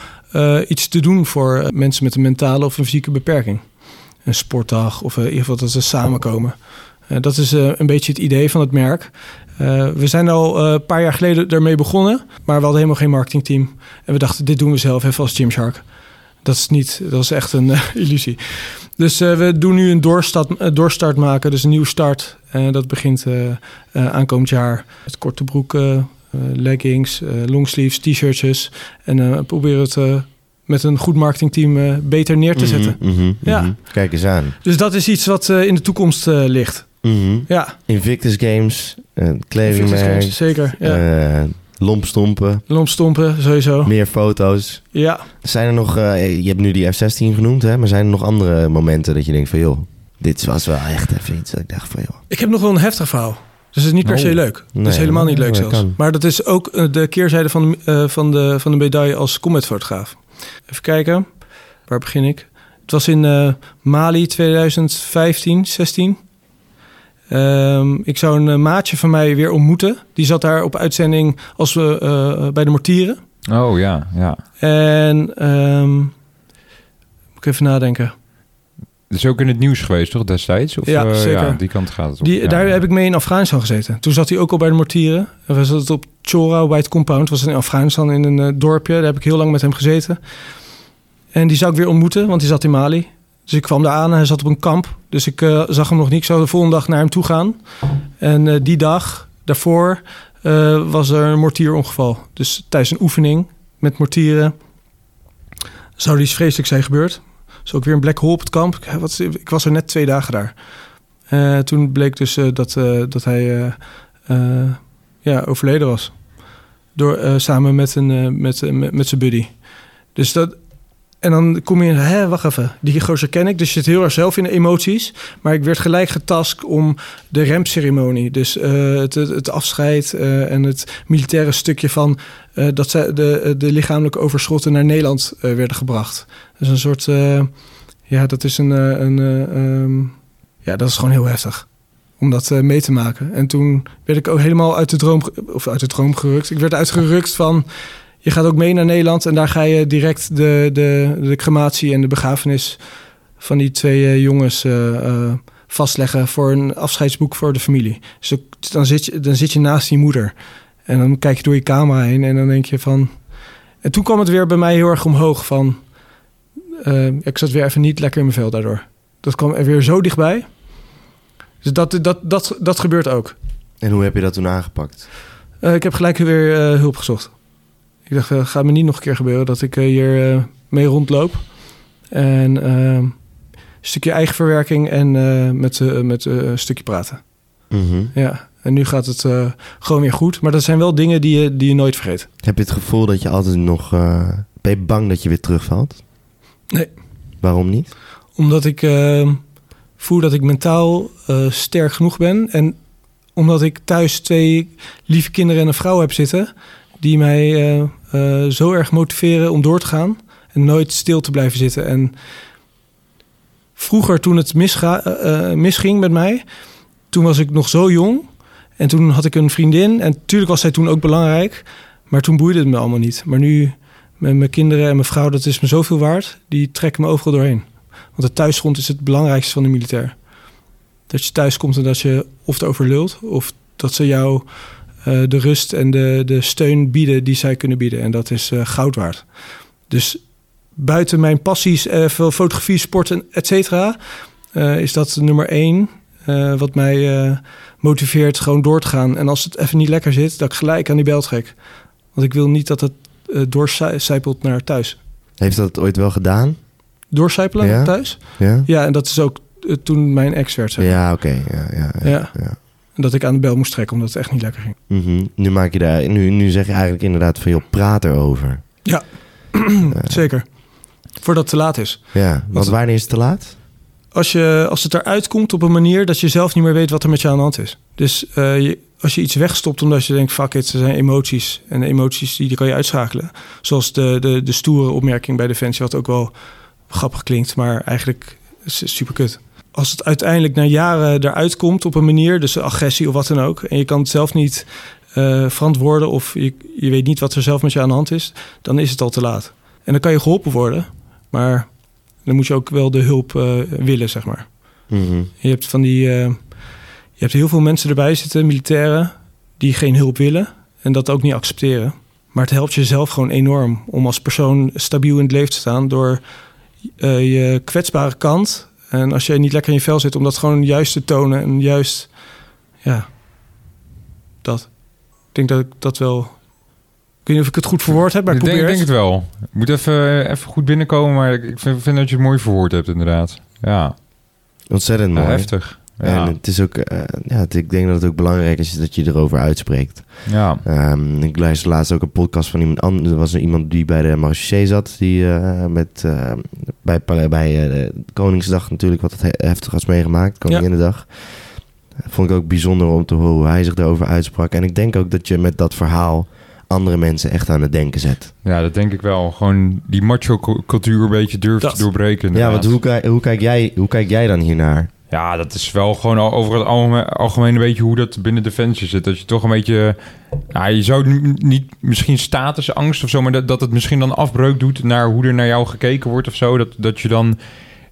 iets te doen voor mensen met een mentale of een fysieke beperking. Een sportdag of in ieder geval dat ze samenkomen. Eh, dat is eh, een beetje het idee van het merk. Eh, we zijn al een paar jaar geleden ermee begonnen, maar we hadden helemaal geen marketingteam. En we dachten, dit doen we zelf even als Gymshark. Dat is niet, dat is echt een illusie. Dus we doen nu een doorstart, doorstart maken, dus een nieuwe start. En dat begint aankomend jaar met korte broeken, leggings, longsleeves, t-shirtjes. En we proberen het met een goed marketingteam beter neer te zetten. Mhm, mhm, Ja. mhm. Kijk eens aan. Dus dat is iets wat in de toekomst eh, ligt. Mhm. Ja, Invictus Games, een Fitness kledingmerk. Games, zeker. Ja. eh, Lompstompen, Lompstompen, sowieso. meer foto's. Ja, Zijn er nog, eh, je hebt nu die F-16 genoemd, hè? Maar zijn er nog andere momenten dat je denkt van, joh, dit was wel echt even iets dat ik dacht van, joh. ik heb nog wel een heftig verhaal. Dus het is niet per Oh. se leuk. Het Nee, is helemaal niet maar leuk dat zelfs. kan. Maar dat is ook eh, de keerzijde van, de- eh, van, de, van de medaille als combatfotograaf. Even kijken. Waar begin ik? Het was in eh, Mali 2015, 16. Ehm, ik zou een eh, maatje van mij weer ontmoeten. Die zat daar op uitzending als we eh, bij de mortieren. Oh ja, ja. En ehm, moet ik even nadenken. Dat is ook in het nieuws geweest, toch, destijds? Of, Ja, eh, zeker. Ja, die kant gaat het op. Die, ja. Daar heb ik mee in Afghanistan gezeten. Toen zat hij ook al bij de mortieren. En we zaten op Chora White Compound. was in Afghanistan in een dorpje. Daar heb ik heel lang met hem gezeten. En die zou ik weer ontmoeten, want die zat in Mali. Dus ik kwam daar aan en hij zat op een kamp. Dus ik eh, zag hem nog niet. Ik zou de volgende dag naar hem toe gaan. En eh, die dag daarvoor eh, was er een mortierongeval. Dus tijdens een oefening met mortieren zou er iets vreselijks zijn gebeurd. Dus ook weer een black hole op het kamp. Ik, wat, ik was er net twee dagen daar. Toen bleek dus dat, dat hij ja, overleden was. Door, samen met, een, met, met zijn buddy. Dus dat, en dan kom je hè, wacht even, die gozer ken ik. Dus je zit heel erg zelf in de emoties. Maar ik werd gelijk getast om de remceremonie. Dus eh, het, het, afscheid eh, en het militaire stukje van... eh, dat zij de, de lichamelijke overschotten naar Nederland werden gebracht. Dus een soort... ja, dat is een... een eh, ehm, ja, dat is gewoon heel heftig. Om dat mee te maken. En toen werd ik ook helemaal uit de droom... Of uit de droom gerukt. Ik werd uitgerukt van... Je gaat ook mee naar Nederland en daar ga je direct de, de, de crematie en de begrafenis van die twee eh, jongens eh, eh, vastleggen voor een afscheidsboek voor de familie. Dus dan zit, je, dan zit je naast die moeder en dan kijk je door je camera heen en dan denk je van. En toen kwam het weer bij mij heel erg omhoog van. ik zat weer even niet lekker in mijn vel daardoor. Dat kwam er weer zo dichtbij. Dus dat, dat, dat, dat gebeurt ook. En hoe heb je dat toen aangepakt? Ik heb gelijk weer hulp gezocht. Ik dacht, het gaat me niet nog een keer gebeuren dat ik eh, hier eh, mee rondloop. En eh, een stukje eigen verwerking en met, met een stukje praten. Mhm. Ja, en nu gaat het gewoon weer goed. Maar dat zijn wel dingen die je, die je nooit vergeet. Heb je het gevoel dat je altijd nog... ben je bang dat je weer terugvalt? Nee. Waarom niet? Omdat ik eh, voel dat ik mentaal sterk genoeg ben. En omdat ik thuis twee lieve kinderen en een vrouw heb zitten... die mij eh, zo erg motiveren om door te gaan... en nooit stil te blijven zitten. En vroeger, toen het misga, eh, misging met mij... toen was ik nog zo jong... en toen had ik een vriendin... en natuurlijk was zij toen ook belangrijk... maar toen boeide het me allemaal niet. Maar nu met mijn kinderen en mijn vrouw... dat is me zoveel waard. Die trekken me overal doorheen. Want het thuisgrond is het belangrijkste van de militair. Dat je thuis komt en dat je of het overlult... of dat ze jou eh, de rust en de, de steun bieden die zij kunnen bieden. En dat is eh, goud waard. Dus buiten mijn passies, eh, veel fotografie, sport en et cetera... is dat nummer één wat mij motiveert gewoon door te gaan. En als het even niet lekker zit, dat ik gelijk aan die bel trek. Want ik wil niet dat het doorcijpelt naar thuis. Heeft dat ooit wel gedaan? Doorcijpelen Ja? naar thuis? Ja? Ja, en dat is ook toen mijn ex werd. Zeg. Ja, oké. Ja, ja. Ja. ja. En dat ik aan de bel moest trekken omdat het echt niet lekker ging. Mhm. Nu maak je daar... Nu, nu zeg je eigenlijk inderdaad van, joh, praat erover. Zeker. Voordat het te laat is. Ja, want Wat- wanneer is het te laat? Als, je, als het eruit komt op een manier dat je zelf niet meer weet wat er met je aan de hand is. Dus eh, je, als je iets wegstopt omdat je denkt, fuck it, er zijn emoties. En de emoties die, die kan je uitschakelen. Zoals de, de, de stoere opmerking bij Defensie, wat ook wel grappig klinkt, maar eigenlijk super kut. Als het uiteindelijk na jaren eruit komt op een manier, dus agressie of wat dan ook, en je kan het zelf niet eh, verantwoorden of je, je weet niet wat er zelf met je aan de hand is, dan is het al te laat. En dan kan je geholpen worden, maar dan moet je ook wel de hulp eh, willen, zeg maar. Mhm. Je hebt van die. eh, je hebt heel veel mensen erbij zitten, militairen, die geen hulp willen en dat ook niet accepteren. Maar het helpt jezelf gewoon enorm om als persoon stabiel in het leven te staan door je kwetsbare kant. En als je niet lekker in je vel zit, om dat gewoon juist te tonen en juist. Ja, dat. Ik denk dat ik dat wel. Ik weet niet of ik het goed verwoord heb, maar ik ik denk, probeer denk het. het wel. Ik moet even, even goed binnenkomen, maar ik vind, vind dat je het mooi verwoord hebt inderdaad. Ja, Ontzettend mooi. heftig. Ja. En het is ook, eh, ja, het- ik denk dat het ook belangrijk is dat je erover uitspreekt. Ja. Ehm, ik luisterde laatst ook een podcast van iemand anders. Er was er iemand die bij de Marché zat. Die eh, met, eh, bij, bij eh, de Koningsdag natuurlijk wat het he- heftig was meegemaakt. Koninginnedag. Vond ik ook bijzonder om te horen hoe hij zich daarover uitsprak. En ik denk ook dat je met dat verhaal andere mensen echt aan het denken zet. ja, dat denk ik wel. Gewoon die macho-cultuur een beetje durft Dat. te doorbreken. Ja, want hoe, hoe, kijk jij, hoe kijk jij dan hiernaar? Ja, dat is wel gewoon over het algemeen, een beetje hoe dat binnen Defensie zit. Dat je toch een beetje... Ja, je zou niet misschien statusangst of zo... maar dat, dat het misschien dan afbreuk doet naar hoe er naar jou gekeken wordt of zo. Dat, dat je dan...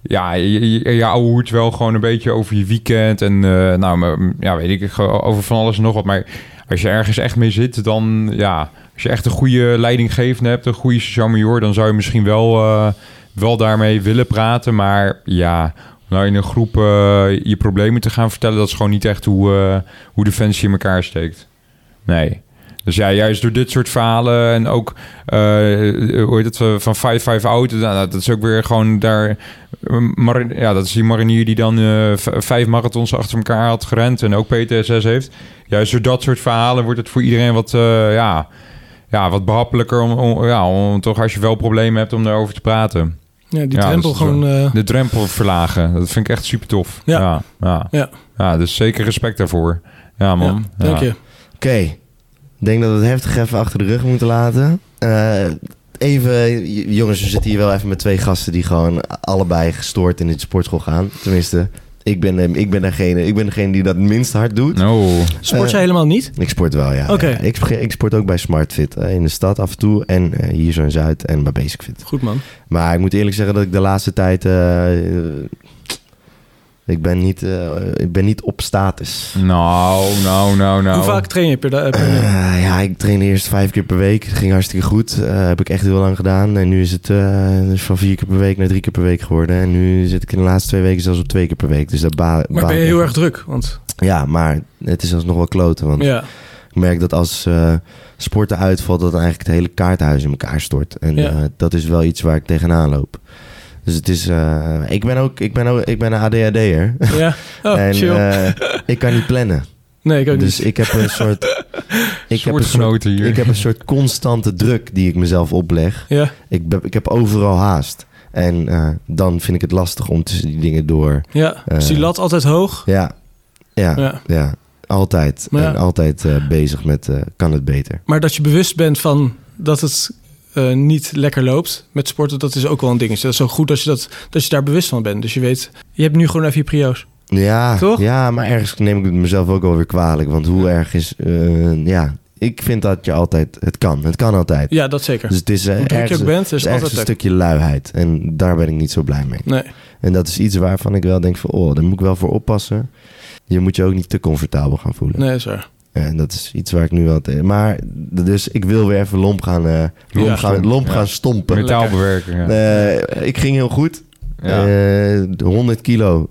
Ja, je, je, ouwehoert wel gewoon een beetje over je weekend. En eh, nou, ja, weet ik, gewoon over van alles en nog wat. Maar als je ergens echt mee zit, dan... Ja, als je echt een goede leidinggevende hebt, een goede charmeur... dan zou je misschien wel, eh, wel daarmee willen praten. Maar ja, nou in een groep eh, je problemen te gaan vertellen... dat is gewoon niet echt hoe, eh hoe Defensie in elkaar steekt. Nee. Dus ja, juist door dit soort verhalen en ook, eh, hoe het, van 5-5 out, nou, dat is ook weer gewoon daar, ja, dat is die marinier die dan vijf marathons achter elkaar had gerend en ook PTSS heeft. Juist door dat soort verhalen wordt het voor iedereen wat, ja, ja, wat behappelijker om, om, ja, om toch als je wel problemen hebt om daarover te praten. Ja, die Ja, drempel gewoon... eh, De drempel verlagen, dat vind ik echt super tof. Ja. ja, ja. Ja. Ja, dus zeker respect daarvoor. Ja, man. ja, dank Ja. je. Oké, ik denk dat we het heftig even achter de rug moeten laten. Eh, even, jongens, we zitten hier wel even met twee gasten die gewoon allebei gestoord in de sportschool gaan. Tenminste, ik ben, eh, ik ben, degene, ik ben degene die dat het minst hard doet. Oh, Sport Eh, jij helemaal niet? Ik sport wel, ja. Ik, ik sport ook bij SmartFit eh, in de stad af en toe. En eh, hier zo in Zuid en bij BasicFit. Goed man. Maar ik moet eerlijk zeggen dat ik de laatste tijd... eh, eh, ik, ben niet, eh, ik ben niet op status. nou, nou, nou, nou. Hoe vaak train je per dag? Eh, ja, ik trainde eerst vijf keer per week. Het ging hartstikke goed. Eh, heb ik echt heel lang gedaan. En nu is het eh, dus van vier keer per week naar drie keer per week geworden. En nu zit ik in de laatste twee weken zelfs op twee keer per week. Dus dat ba maar ben je heel erg druk? Want Ja, maar het is alsnog wel kloten. Want ja, ik merk dat als eh sporten uitvalt, dat dan eigenlijk het hele kaarthuis in elkaar stort. En Ja. eh, dat is wel iets waar ik tegenaan loop. Dus het is... eh, ik, ben ook, ik, ben ook, ik ben een ADHD'er. ja. Oh, en chill. eh, ik kan niet plannen. nee, ik ook Dus niet. ik heb een soort... Ik heb een soort, hier. ik heb een soort constante druk die ik mezelf opleg. Ja, Ik, ik heb overal haast. En eh, dan vind ik het lastig om tussen die dingen door. ja. Is die lat altijd hoog? Ja, ja, ja. Ja. altijd. Ja. En altijd eh, bezig met eh, kan het beter. Maar dat je bewust bent van dat het eh, niet lekker loopt met sporten, dat is ook wel een dingetje. Dat is zo goed als je, dat, dat je daar bewust van bent. Dus je weet, je hebt nu gewoon even je prio's. Ja, Toch? ja, maar ergens neem ik het mezelf ook alweer kwalijk. Want hoe erg is... eh, ja, ik vind dat je altijd... Het kan, het kan altijd. Ja, dat zeker. Dus het is, eh, je ergens, ook bent, het is ergens een stukje luiheid. En daar ben ik niet zo blij mee. Nee. En dat is iets waarvan ik wel denk van... Oh, daar moet ik wel voor oppassen. Je moet je ook niet te comfortabel gaan voelen. Nee, is waar. En dat is iets waar ik nu wel... Te... Maar, dus ik wil weer even lomp gaan, eh, lomp Ja, gaan, lomp ja. gaan stompen. Metaalbewerking, ja. Eh, ik ging heel goed. Ja. Eh, de 100 kilo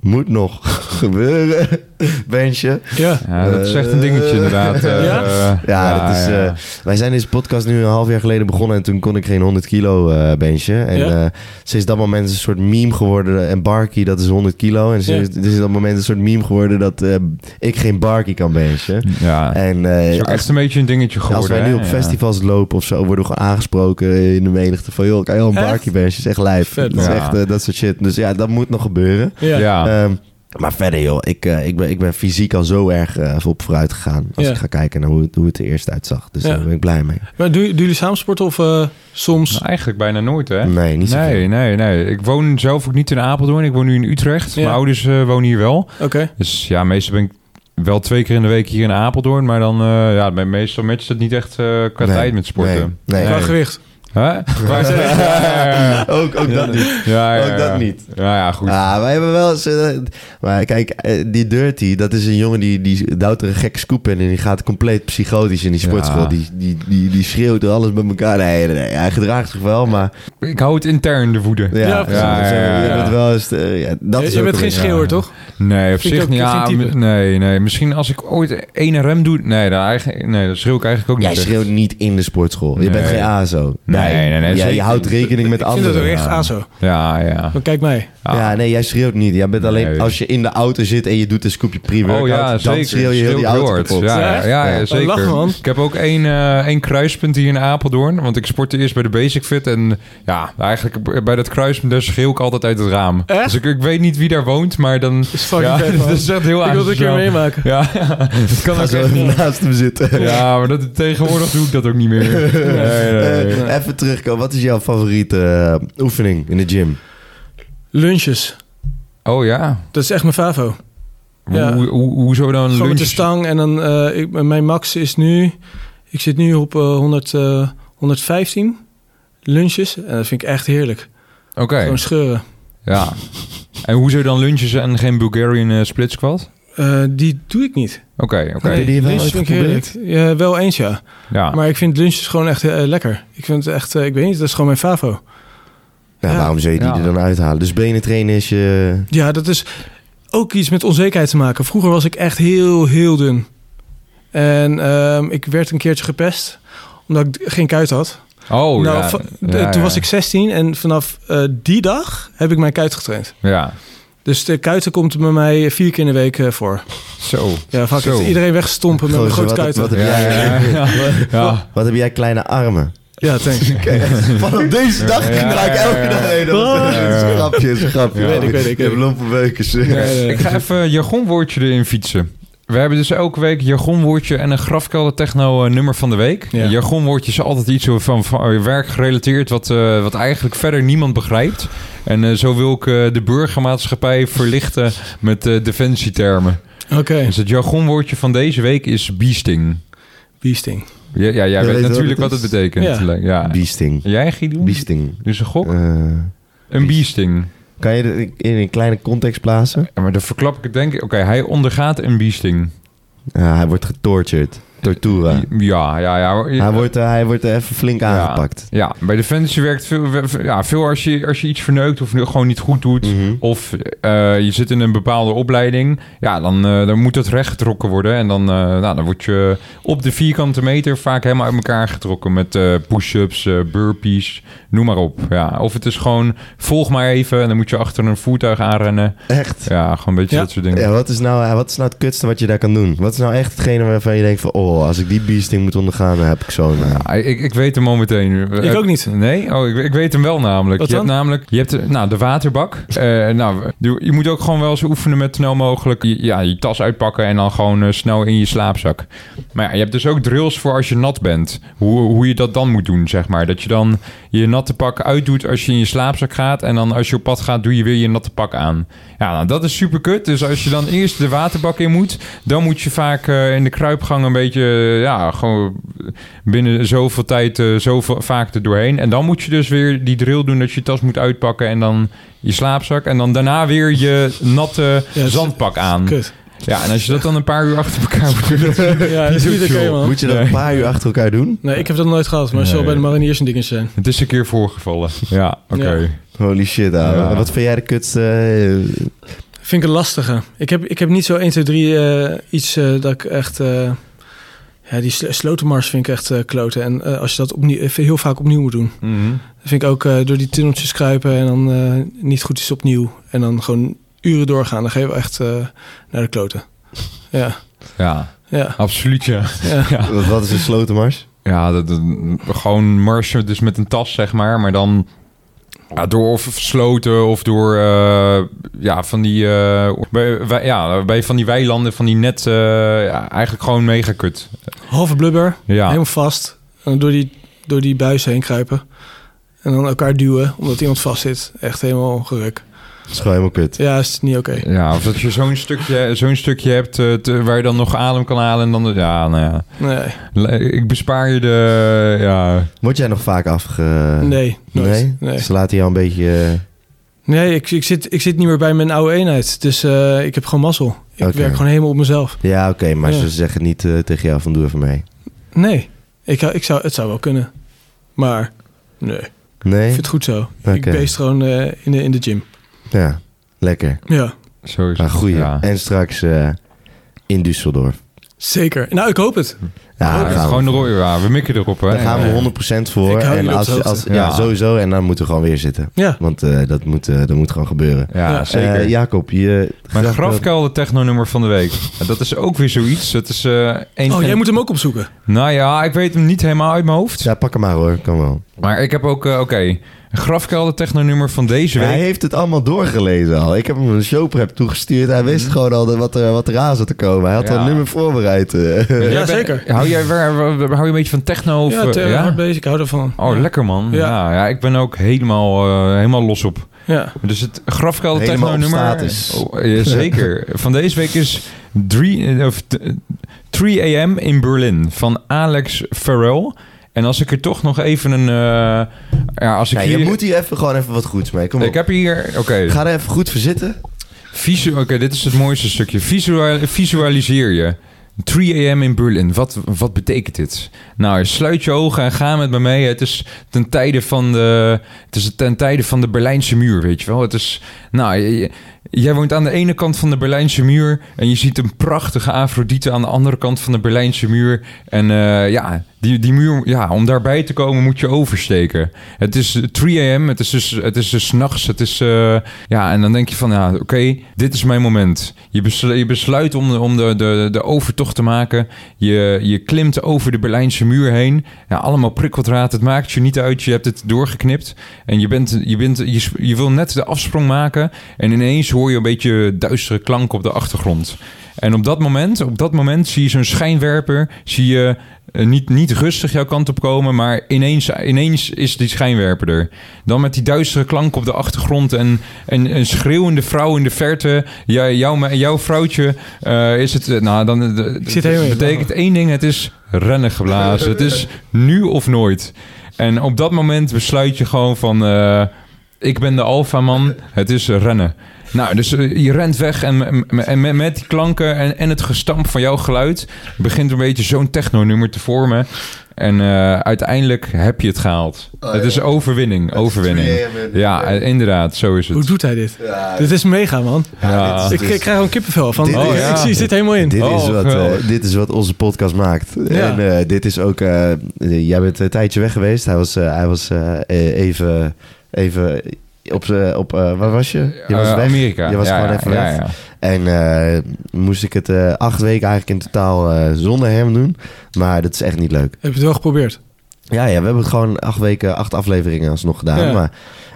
moet nog gebeuren. Benchje. Ja. Ja, dat is echt een dingetje inderdaad. eh, Ja? eh, Ja, dat is, ja. eh, wij zijn deze podcast nu een half jaar geleden begonnen en toen kon ik geen 100 kilo eh benchen. En Ja? eh, sinds dat moment is een soort meme geworden. En Barky, dat is 100 kilo. En sinds, sinds dat moment is een soort meme geworden dat eh, ik geen Barky kan benchen. ja. En eh, Het is ook als, echt een beetje een dingetje geworden. als wij nu hè? op Ja. festivals lopen of zo, worden we gewoon aangesproken in de menigte van joh, kan je wel een? Barky benchen? is echt lijf. Dat is echt dat soort shit. Dus ja, dat moet nog gebeuren. Ja. Ja. Maar verder joh, ik, eh, ik, ben, ik ben fysiek al zo erg eh, op vooruit gegaan. Als Ja. ik ga kijken naar hoe het, hoe het er eerst uitzag. Dus Ja. daar ben ik blij mee. Maar doen, doen jullie samen sporten of eh, soms? Nou, eigenlijk bijna nooit, hè? Nee, niet zo Nee, nee, nee. Ik woon zelf ook niet in Apeldoorn. Ik woon nu in Utrecht. Ja. Mijn ouders eh, wonen hier wel. Oké. Dus ja, meestal ben ik wel twee keer in de week hier in Apeldoorn. Maar dan, eh, ja, bij- meestal matcht het niet echt eh, qua Nee, tijd met sporten. nee, nee. Qua gewicht. Huh? Ook, ook dat niet. Ja, ja, Ook dat niet. Ja, ja, goed. Ah, wij hebben wel eens... eh, maar kijk, eh, die Dirty, dat is een jongen die, die duwt er een gekke scoop in... en die gaat compleet psychotisch in die sportschool. Ja. Die, die, die, die schreeuwt er alles bij elkaar. Nee, nee, nee, hij gedraagt zich wel, maar... Ik hou het intern, de. Ja, Ja, precies. ja, ja, ja, Je bent wel eens... eh, ja, dat je is je ook bent een geen schreeuwer, ja. toch? Nee, op Vind ik zich ook niet. Ja, geen type. nee, nee. Misschien als ik ooit één rem doe... Nee, eigenlijk, nee, dat schreeuw ik eigenlijk ook Jij niet. echt. schreeuwt niet in de sportschool. Je bent Nee. geen ASO. Nee, Nee, nee, nee. Ja, zeker. je houdt rekening met Ik vind anderen. dat ook echt ja. aso. Ja, ja. Maar kijk mij. Ja. Ja, nee, jij schreeuwt niet. Jij bent alleen Nee. als je in de auto zit en je doet een scoopje pre-workout. Oh ja, dan zeker. schreeuw je heel die auto kapot. Ja, ja, zeker. lachen, man. Ik heb ook één, eh, één kruispunt hier in Apeldoorn. Want ik sportte eerst bij de Basic Fit. En ja, eigenlijk bij dat kruispunt daar schreeuw ik altijd uit het raam. Echt? Dus ik, ik weet niet wie daar woont, maar dan... ja, vet, dat is echt heel Ik wil het een keer meemaken. Ja, dat kan ook zo echt. naast hem zitten. Ja, maar dat, tegenwoordig doe ik dat ook niet meer. Nee, nee, nee. Eh, even terugkomen. Wat is jouw favoriete eh, oefening in de gym? Lunches. Oh ja. Dat is echt mijn favo. Ja. Hoe, hoe, hoezo dan Gewoon met de stang. En dan, eh, ik, mijn max is nu... Ik zit nu op eh, 100, eh, 115 lunches. En dat vind ik echt heerlijk. Oké, Gewoon scheuren. ja. En hoezo dan lunches en geen Bulgarian split squat? Eh, die doe ik niet. Oké, oké. Heb je die wel lunches ooit vind ik heerlijk. Ja, wel eens, ja. Ja. Maar ik vind lunches gewoon echt eh, lekker. Ik vind het echt... eh, ik weet niet, dat is gewoon mijn favo. Ja, Ja. waarom zou je die Ja. er dan uithalen? Dus benen trainen is je... Ja, dat is ook iets met onzekerheid te maken. Vroeger was ik echt heel, heel dun. En ehm, ik werd een keertje gepest. Omdat ik geen kuit had. Oh, nou, ja. toen ja. was ik 16 en vanaf eh, die dag heb ik mijn kuit getraind. Ja, Dus de kuiten komt bij mij vier keer in de week eh, voor. zo. Ja, vaak Zo. het iedereen wegstompen met mijn Gozer, grote kuiten. wat, heb Ja, jij, ja, ja. Ja. wat heb jij kleine armen? Ja, thanks. Vanaf deze dag Ja, ga ik elke ja. dag heen. Een grapje, is een grapje. Ja. Weet ik, weet ik, weet ik. lompe beukers. Ik ga even een jargonwoordje erin fietsen. We hebben dus elke week een jargonwoordje en een grafkelder techno eh, nummer van de week. Ja. Een jargonwoordje is altijd iets van, van werk gerelateerd wat, eh, wat eigenlijk verder niemand begrijpt. En eh, zo wil ik eh, de burgermaatschappij verlichten met eh, defensietermen. Oké, Dus het jargonwoordje van deze week is beasting. beasting. Ja, ja jij weet weet wat natuurlijk het wat het betekent. Ja. Ja. Beasting. Jij, Guido? Beasting. Dus een gok? Eh, Een beasting. Kan je het in een kleine context plaatsen? Ja, maar dan verklap ik het denk ik. Oké, hij ondergaat een beasting. Ja, hij wordt getortured. Tortura. Ja, ja, ja. Hij wordt, eh, hij wordt even flink aangepakt. Ja, bij Defensie werkt veel, we- ja, veel als, je, als je iets verneukt of gewoon niet goed doet. Mhm. Of eh, je zit in een bepaalde opleiding. Ja, dan, eh, dan moet dat rechtgetrokken worden. En dan, eh, nou, dan word je op de vierkante meter vaak helemaal uit elkaar getrokken. Met eh, push-ups, burpees, noem maar op. Ja, of het is gewoon, volg maar even. En dan moet je achter een voertuig aanrennen. Echt? Ja, gewoon een beetje Ja. dat soort dingen. Ja, wat is, nou, wat is nou het kutste wat je daar kan doen? Wat is nou echt hetgene waarvan je denkt van... Oh, als ik die beasting moet ondergaan, dan heb ik zo'n... eh, Ja, ik, ik weet hem meteen. Ik ook niet. Nee? Oh, ik, ik weet hem wel namelijk. Wat je dan? hebt namelijk je hebt, eh, nou, de waterbak. Eh, nou, je, moet ook gewoon wel eens oefenen met snel mogelijk je, ja, je tas uitpakken en dan gewoon eh, snel in je slaapzak. Maar ja, je hebt dus ook drills voor als je nat bent. Hoe, hoe je dat dan moet doen, zeg maar. Dat je dan je natte pak uitdoet als je in je slaapzak gaat. En dan als je op pad gaat, doe je weer je natte pak aan. Ja, nou, dat is super kut. Dus als je dan eerst de waterbak in moet, dan moet je vaak eh, in de kruipgang een beetje, eh, ja, gewoon binnen zoveel tijd, eh, zoveel vaak er doorheen. En dan moet je dus weer die drill doen dat je je tas moet uitpakken en dan je slaapzak. En dan daarna weer je natte Ja, zandpak aan. Kut. Ja, en als je dat dan een paar uur achter elkaar moet doen, Ja, dat is niet oké, man. Moet je dat een paar uur achter elkaar doen? Nee, ik heb dat nooit gehad, maar Nee. bij de mariniers een dingetje zijn. het is een keer voorgevallen. Ja, oké. Ja. Holy shit, ouwe. Ja. Wat vind jij de kutste... eh, Vind ik een lastige. Ik heb, ik heb niet zo 1, 2, 3 eh, iets eh, dat ik echt... eh, ja, die sl- slotenmars vind ik echt eh, kloten. En eh, als je dat opnieuw, even heel vaak opnieuw moet doen. Mhm. Dat vind ik ook eh, door die tunneltjes kruipen en dan eh, niet goed is opnieuw. En dan gewoon uren doorgaan. Dan geven we echt eh, naar de kloten. Ja, Ja, ja, absoluut ja. ja. Ja, wat, wat is een slotenmars? ja dat, dat- gewoon marsen, dus met een tas zeg maar. Maar dan ja, door of versloten of door eh, ja, van die, eh, bij, wij- ja, bij van die weilanden, van die net, eh, ja, eigenlijk gewoon mega kut. Halve blubber, Ja, helemaal vast. En door die, door die buis heen kruipen. En dan elkaar duwen, omdat iemand vast zit. Echt helemaal geruk. Dat is gewoon helemaal kut. Ja, is niet oké. ja, of dat je zo'n stukje, zo'n stukje hebt eh, te- waar je dan nog adem kan halen. En dan, ja, nou ja. Nee, Ik bespaar je de, ja, Word jij nog vaak afge... nee, nooit. Nee? Nee, Ze laten jou een beetje... eh, nee ik, ik, zit, ik zit niet meer bij mijn oude eenheid. Dus eh, ik heb gewoon mazzel. Ik werk gewoon helemaal op mezelf. Ja, oké, maar Ja. ze zeggen niet tegen jou van doe even mee. Nee, ik, ik zou, het zou wel kunnen. Maar nee, ik Nee? vind het goed zo. Ik beest gewoon eh, in, de, in de gym. Ja, lekker. Ja, zo is Maar het. goeie. Ja. En straks eh, in Düsseldorf. zeker. Nou, ik hoop het. Ja, daar Ja, gaan gewoon de rode we mikken erop, hè. Daar gaan we 100% voor. Ik hou En als, als, ja, Ja. sowieso. En dan moeten we gewoon weer zitten. Ja. Want eh, dat, moet, eh, dat moet gewoon gebeuren. Ja, Ja. zeker. Eh, Jacob, je... Mijn graf- grafkelder techno-nummer van de week. Dat is ook weer zoiets. Dat is eh een, Oh, jij moet hem ook opzoeken. Nou ja, ik weet hem niet helemaal uit mijn hoofd. Ja, pak hem maar hoor. Kan wel. Maar ik heb ook, eh, oké, een grafkelder techno-nummer van deze Hij week. heeft het allemaal doorgelezen al. Ik heb hem een showprep toegestuurd. Hij wist gewoon al de- wat, er, wat eraan zat te komen. Hij had Ja. al een nummer voorbereid. eh. Ja, zeker. Hou jij waar- waar- waar- hou je een beetje van techno? Of, Ja, eh, te ja? hard bezig. Ik hou ervan. Oh, lekker man. Ja. Ja. Ja, ik ben ook helemaal, eh, helemaal los op. Ja. Dus het grafkelder techno-nummer... Oh, ja, zeker. van deze week is 3, of t- 3 AM in Berlin van Alex Farrell. En als ik er toch nog even een... eh, ja, als ik Ja, hier... je moet hier even gewoon even wat goeds mee. Kom op. Ik heb hier... Oké. Ga er even goed voor zitten. Visu Oké, dit is het mooiste stukje. Visual visualiseer je. 3 a.m. in Berlin. Wat, wat betekent dit? Nou, sluit je ogen en ga met me mee. Het is ten tijde van de, het is ten tijde van de Berlijnse muur, weet je wel. Het is, nou, je- jij woont aan de ene kant van de Berlijnse muur en je ziet een prachtige Afrodite aan de andere kant van de Berlijnse muur. En eh, ja, die, die muur, ja, om daarbij te komen moet je oversteken. Het is 3 a.m., het is dus, het is dus nachts. Het is, eh, ja, en dan denk je van, ja, oké, dit is mijn moment. Je, je besluit om, de, om de, de, de overtocht te maken. Je, je klimt over de Berlijnse muur heen. Ja, allemaal prikkeldraad. Het maakt je niet uit. Je hebt het doorgeknipt. En je, bent, je, bent, je, je wil net de afsprong maken. En ineens hoor je een beetje duistere klank op de achtergrond. En op dat moment, op dat moment zie je zo'n schijnwerper. Zie je eh, niet, niet rustig jouw kant op komen, maar ineens, ineens is die schijnwerper er. Dan met die duistere klank op de achtergrond en, en een schreeuwende vrouw in de verte. Ja, jouw, jouw vrouwtje eh, is het. eh, Nou, dan het betekent één ding: het is rennen geblazen. het is nu of nooit. En op dat moment besluit je gewoon van. Ik ben de alfaman, het is rennen. Nou, dus eh, je rent weg en, en met, die klanken en, en het gestamp van jouw geluid... begint een beetje zo'n techno-nummer te vormen. En eh, uiteindelijk heb je het gehaald. het is overwinning, overwinning. Ja, inderdaad, zo is Hoe het. doet hij dit? Dit is mega, man. Ja. Ik, ik krijg er een kippenvel van. Dit Oh, is- Ik zie, zit helemaal in. Dit, is Oh, wat, eh, dit is wat onze podcast maakt. Ja. En eh, dit is ook... eh, jij bent een tijdje weg geweest. Hij was, hij was eh, even, even op... op eh, waar was je? Je was weg. Amerika. Je was Ja, gewoon ja, even ja, weg. ja. En eh, moest ik het eh, acht weken eigenlijk in totaal eh, zonder hem doen. Maar dat is echt niet leuk. Heb je het wel geprobeerd? Ja, ja, we hebben gewoon acht weken, acht afleveringen alsnog gedaan. Ja. Maar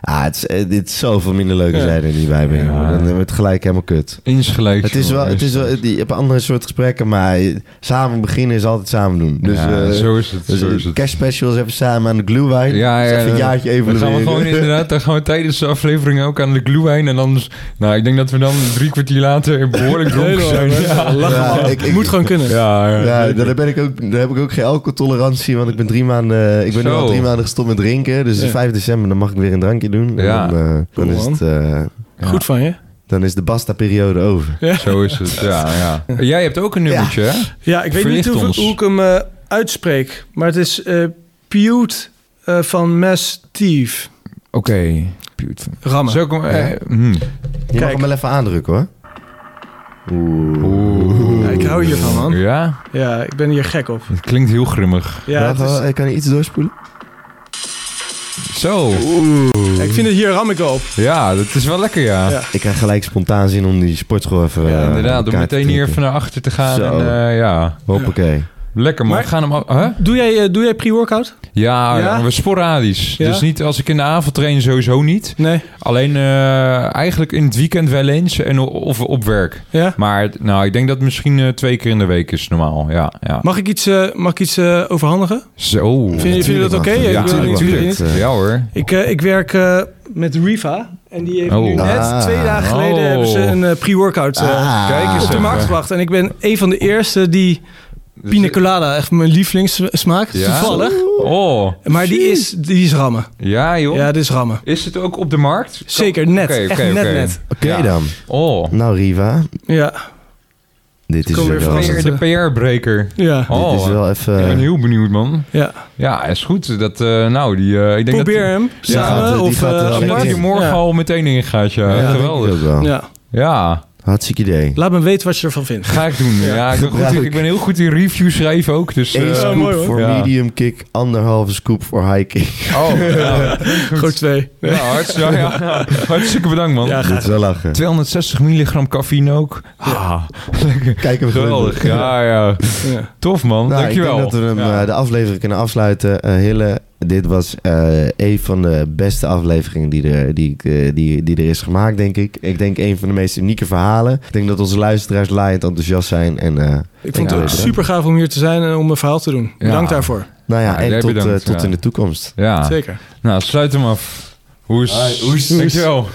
ah, het, is, eh, dit is zoveel minder leuk als Ja. jij er niet bij bent. Ja. jongen. Dan wordt het gelijk helemaal kut. Insgelijks. Het is wel, het is wel, je hebt andere soort gesprekken, maar samen beginnen is altijd samen doen. Dus, ja, eh, zo is het. dus zo is het. cash specials even samen aan de glühwein. Ja, Dus ja, even een jaartje even Dan gaan we gewoon inderdaad, dan gaan we tijdens de aflevering ook aan de glühwein. En dan, nou, ik denk dat we dan drie kwartier later behoorlijk dronken zijn. Ja, Lachen, Ja, ik- ik- Moet gewoon kunnen. ja, ja. Ja, daar, ben ik ook, daar heb ik ook geen alcoholtolerantie, want ik ben drie maanden, ik ben nu al drie maanden gestopt met drinken. Dus Ja. 5 december dan mag ik weer een drankje doen. En Ja. dan, eh, dan, is het, eh, Ja. Goed van je. dan is de basta-periode over. Zo is het, ja, ja. Jij hebt ook een nummertje, hè? Ja, ik weet niet hoe, hoe ik hem eh, uitspreek. Maar het is eh Pewt eh, van Mass Steve. Oké. Beautiful. Rammen. Zo kom, eh, hmm. Je mag hem wel even aandrukken hoor. Oeh. Ja, ik hou hiervan, man. Ja, Ja, ik ben hier gek op. het klinkt heel grimmig. Ja, Ja, het is- kan je iets doorspoelen? Zo. ik vind het hier ram ik op. Ja, dat is wel lekker, ja. Ja. Ik krijg gelijk spontaan zin om die sportschool even... Ja, eh, inderdaad. Om elkaar te meteen hier even naar achter te gaan. Zo. En, eh, ja, Hoppakee. Lekker man. Maar- We gaan hem... Huh? Doe jij, eh, doe jij pre-workout? Ja, Ja? we sporadisch. Ja? Dus niet als ik in de avond train, sowieso niet. Nee. Alleen eh, eigenlijk in het weekend wel eens en of op werk. Ja? Maar nou, ik denk dat het misschien eh, twee keer in de week is normaal. Ja, ja. Mag ik iets, eh, mag ik iets overhandigen? Zo. Vind je, vind je dat oké? Ik Ja, wil tuurlijk niet- mag. jullie Het, niet. eh, Ja hoor. Ik, eh, ik werk eh, met Riva. En die heeft Oh. nu net Ah. twee dagen geleden Oh. hebben ze een pre-workout eh, Ah. Op de markt gebracht. En ik ben een van de eerste die pina colada, echt mijn lievelingssmaak. Ja? Toevallig. Oh, Maar die is, die is rammen. ja joh. Ja, dit is rammen. Is het ook op de markt? Zeker, net. Oké, echt oké, net, oké. net. Oké Ja. dan. Oh, Nou Riva, Ja, dit is, Kom weer PR, de PR-breker. ja, Oh, dit is wel ik ben even... heel benieuwd man. ja. Ja, is goed. Dat, eh, nou, die, eh, ik denk Probeer dat, hem samen eh, die of gaat eh, apart. hij morgen Ja. al meteen in gaat, ja. Ja, Geweldig. Ja. Ja. Hartstikke idee. Laat me weten wat je ervan vindt. Ga ik doen. Ja, ik, ben goed, ik ben heel goed in reviews schrijven ook. Dus, Eén eh, scoop mooi, voor Ja. medium kick, anderhalve scoop voor high kick. oh, ja. Gewoon twee. Ja, hartstikke, ja, ja. hartstikke bedankt, man. Ja, Dit is wel lachen. 260 milligram cafeïne ook. Ah, lekker. Kijk hem Geweldig. Ja, ja. Ja. Tof, man. Nou, Dankjewel. Ik denk dat we hem, Ja. eh, de aflevering kunnen afsluiten. Eh, Hille, dit was eh, een van de beste afleveringen die er, die, ik, eh, die, die er is gemaakt, denk ik. Ik denk een van de meest unieke verhalen. Ik denk dat onze luisteraars laaiend enthousiast zijn. En, eh, Ik vond het ook super gaaf om hier te zijn en om een verhaal te doen. Bedankt Ja. daarvoor. nou ja, Ja, en tot, bedankt, tot ja. in de toekomst. Ja. Zeker. Nou, sluit hem af. Hoes. Hoes. Dankjewel.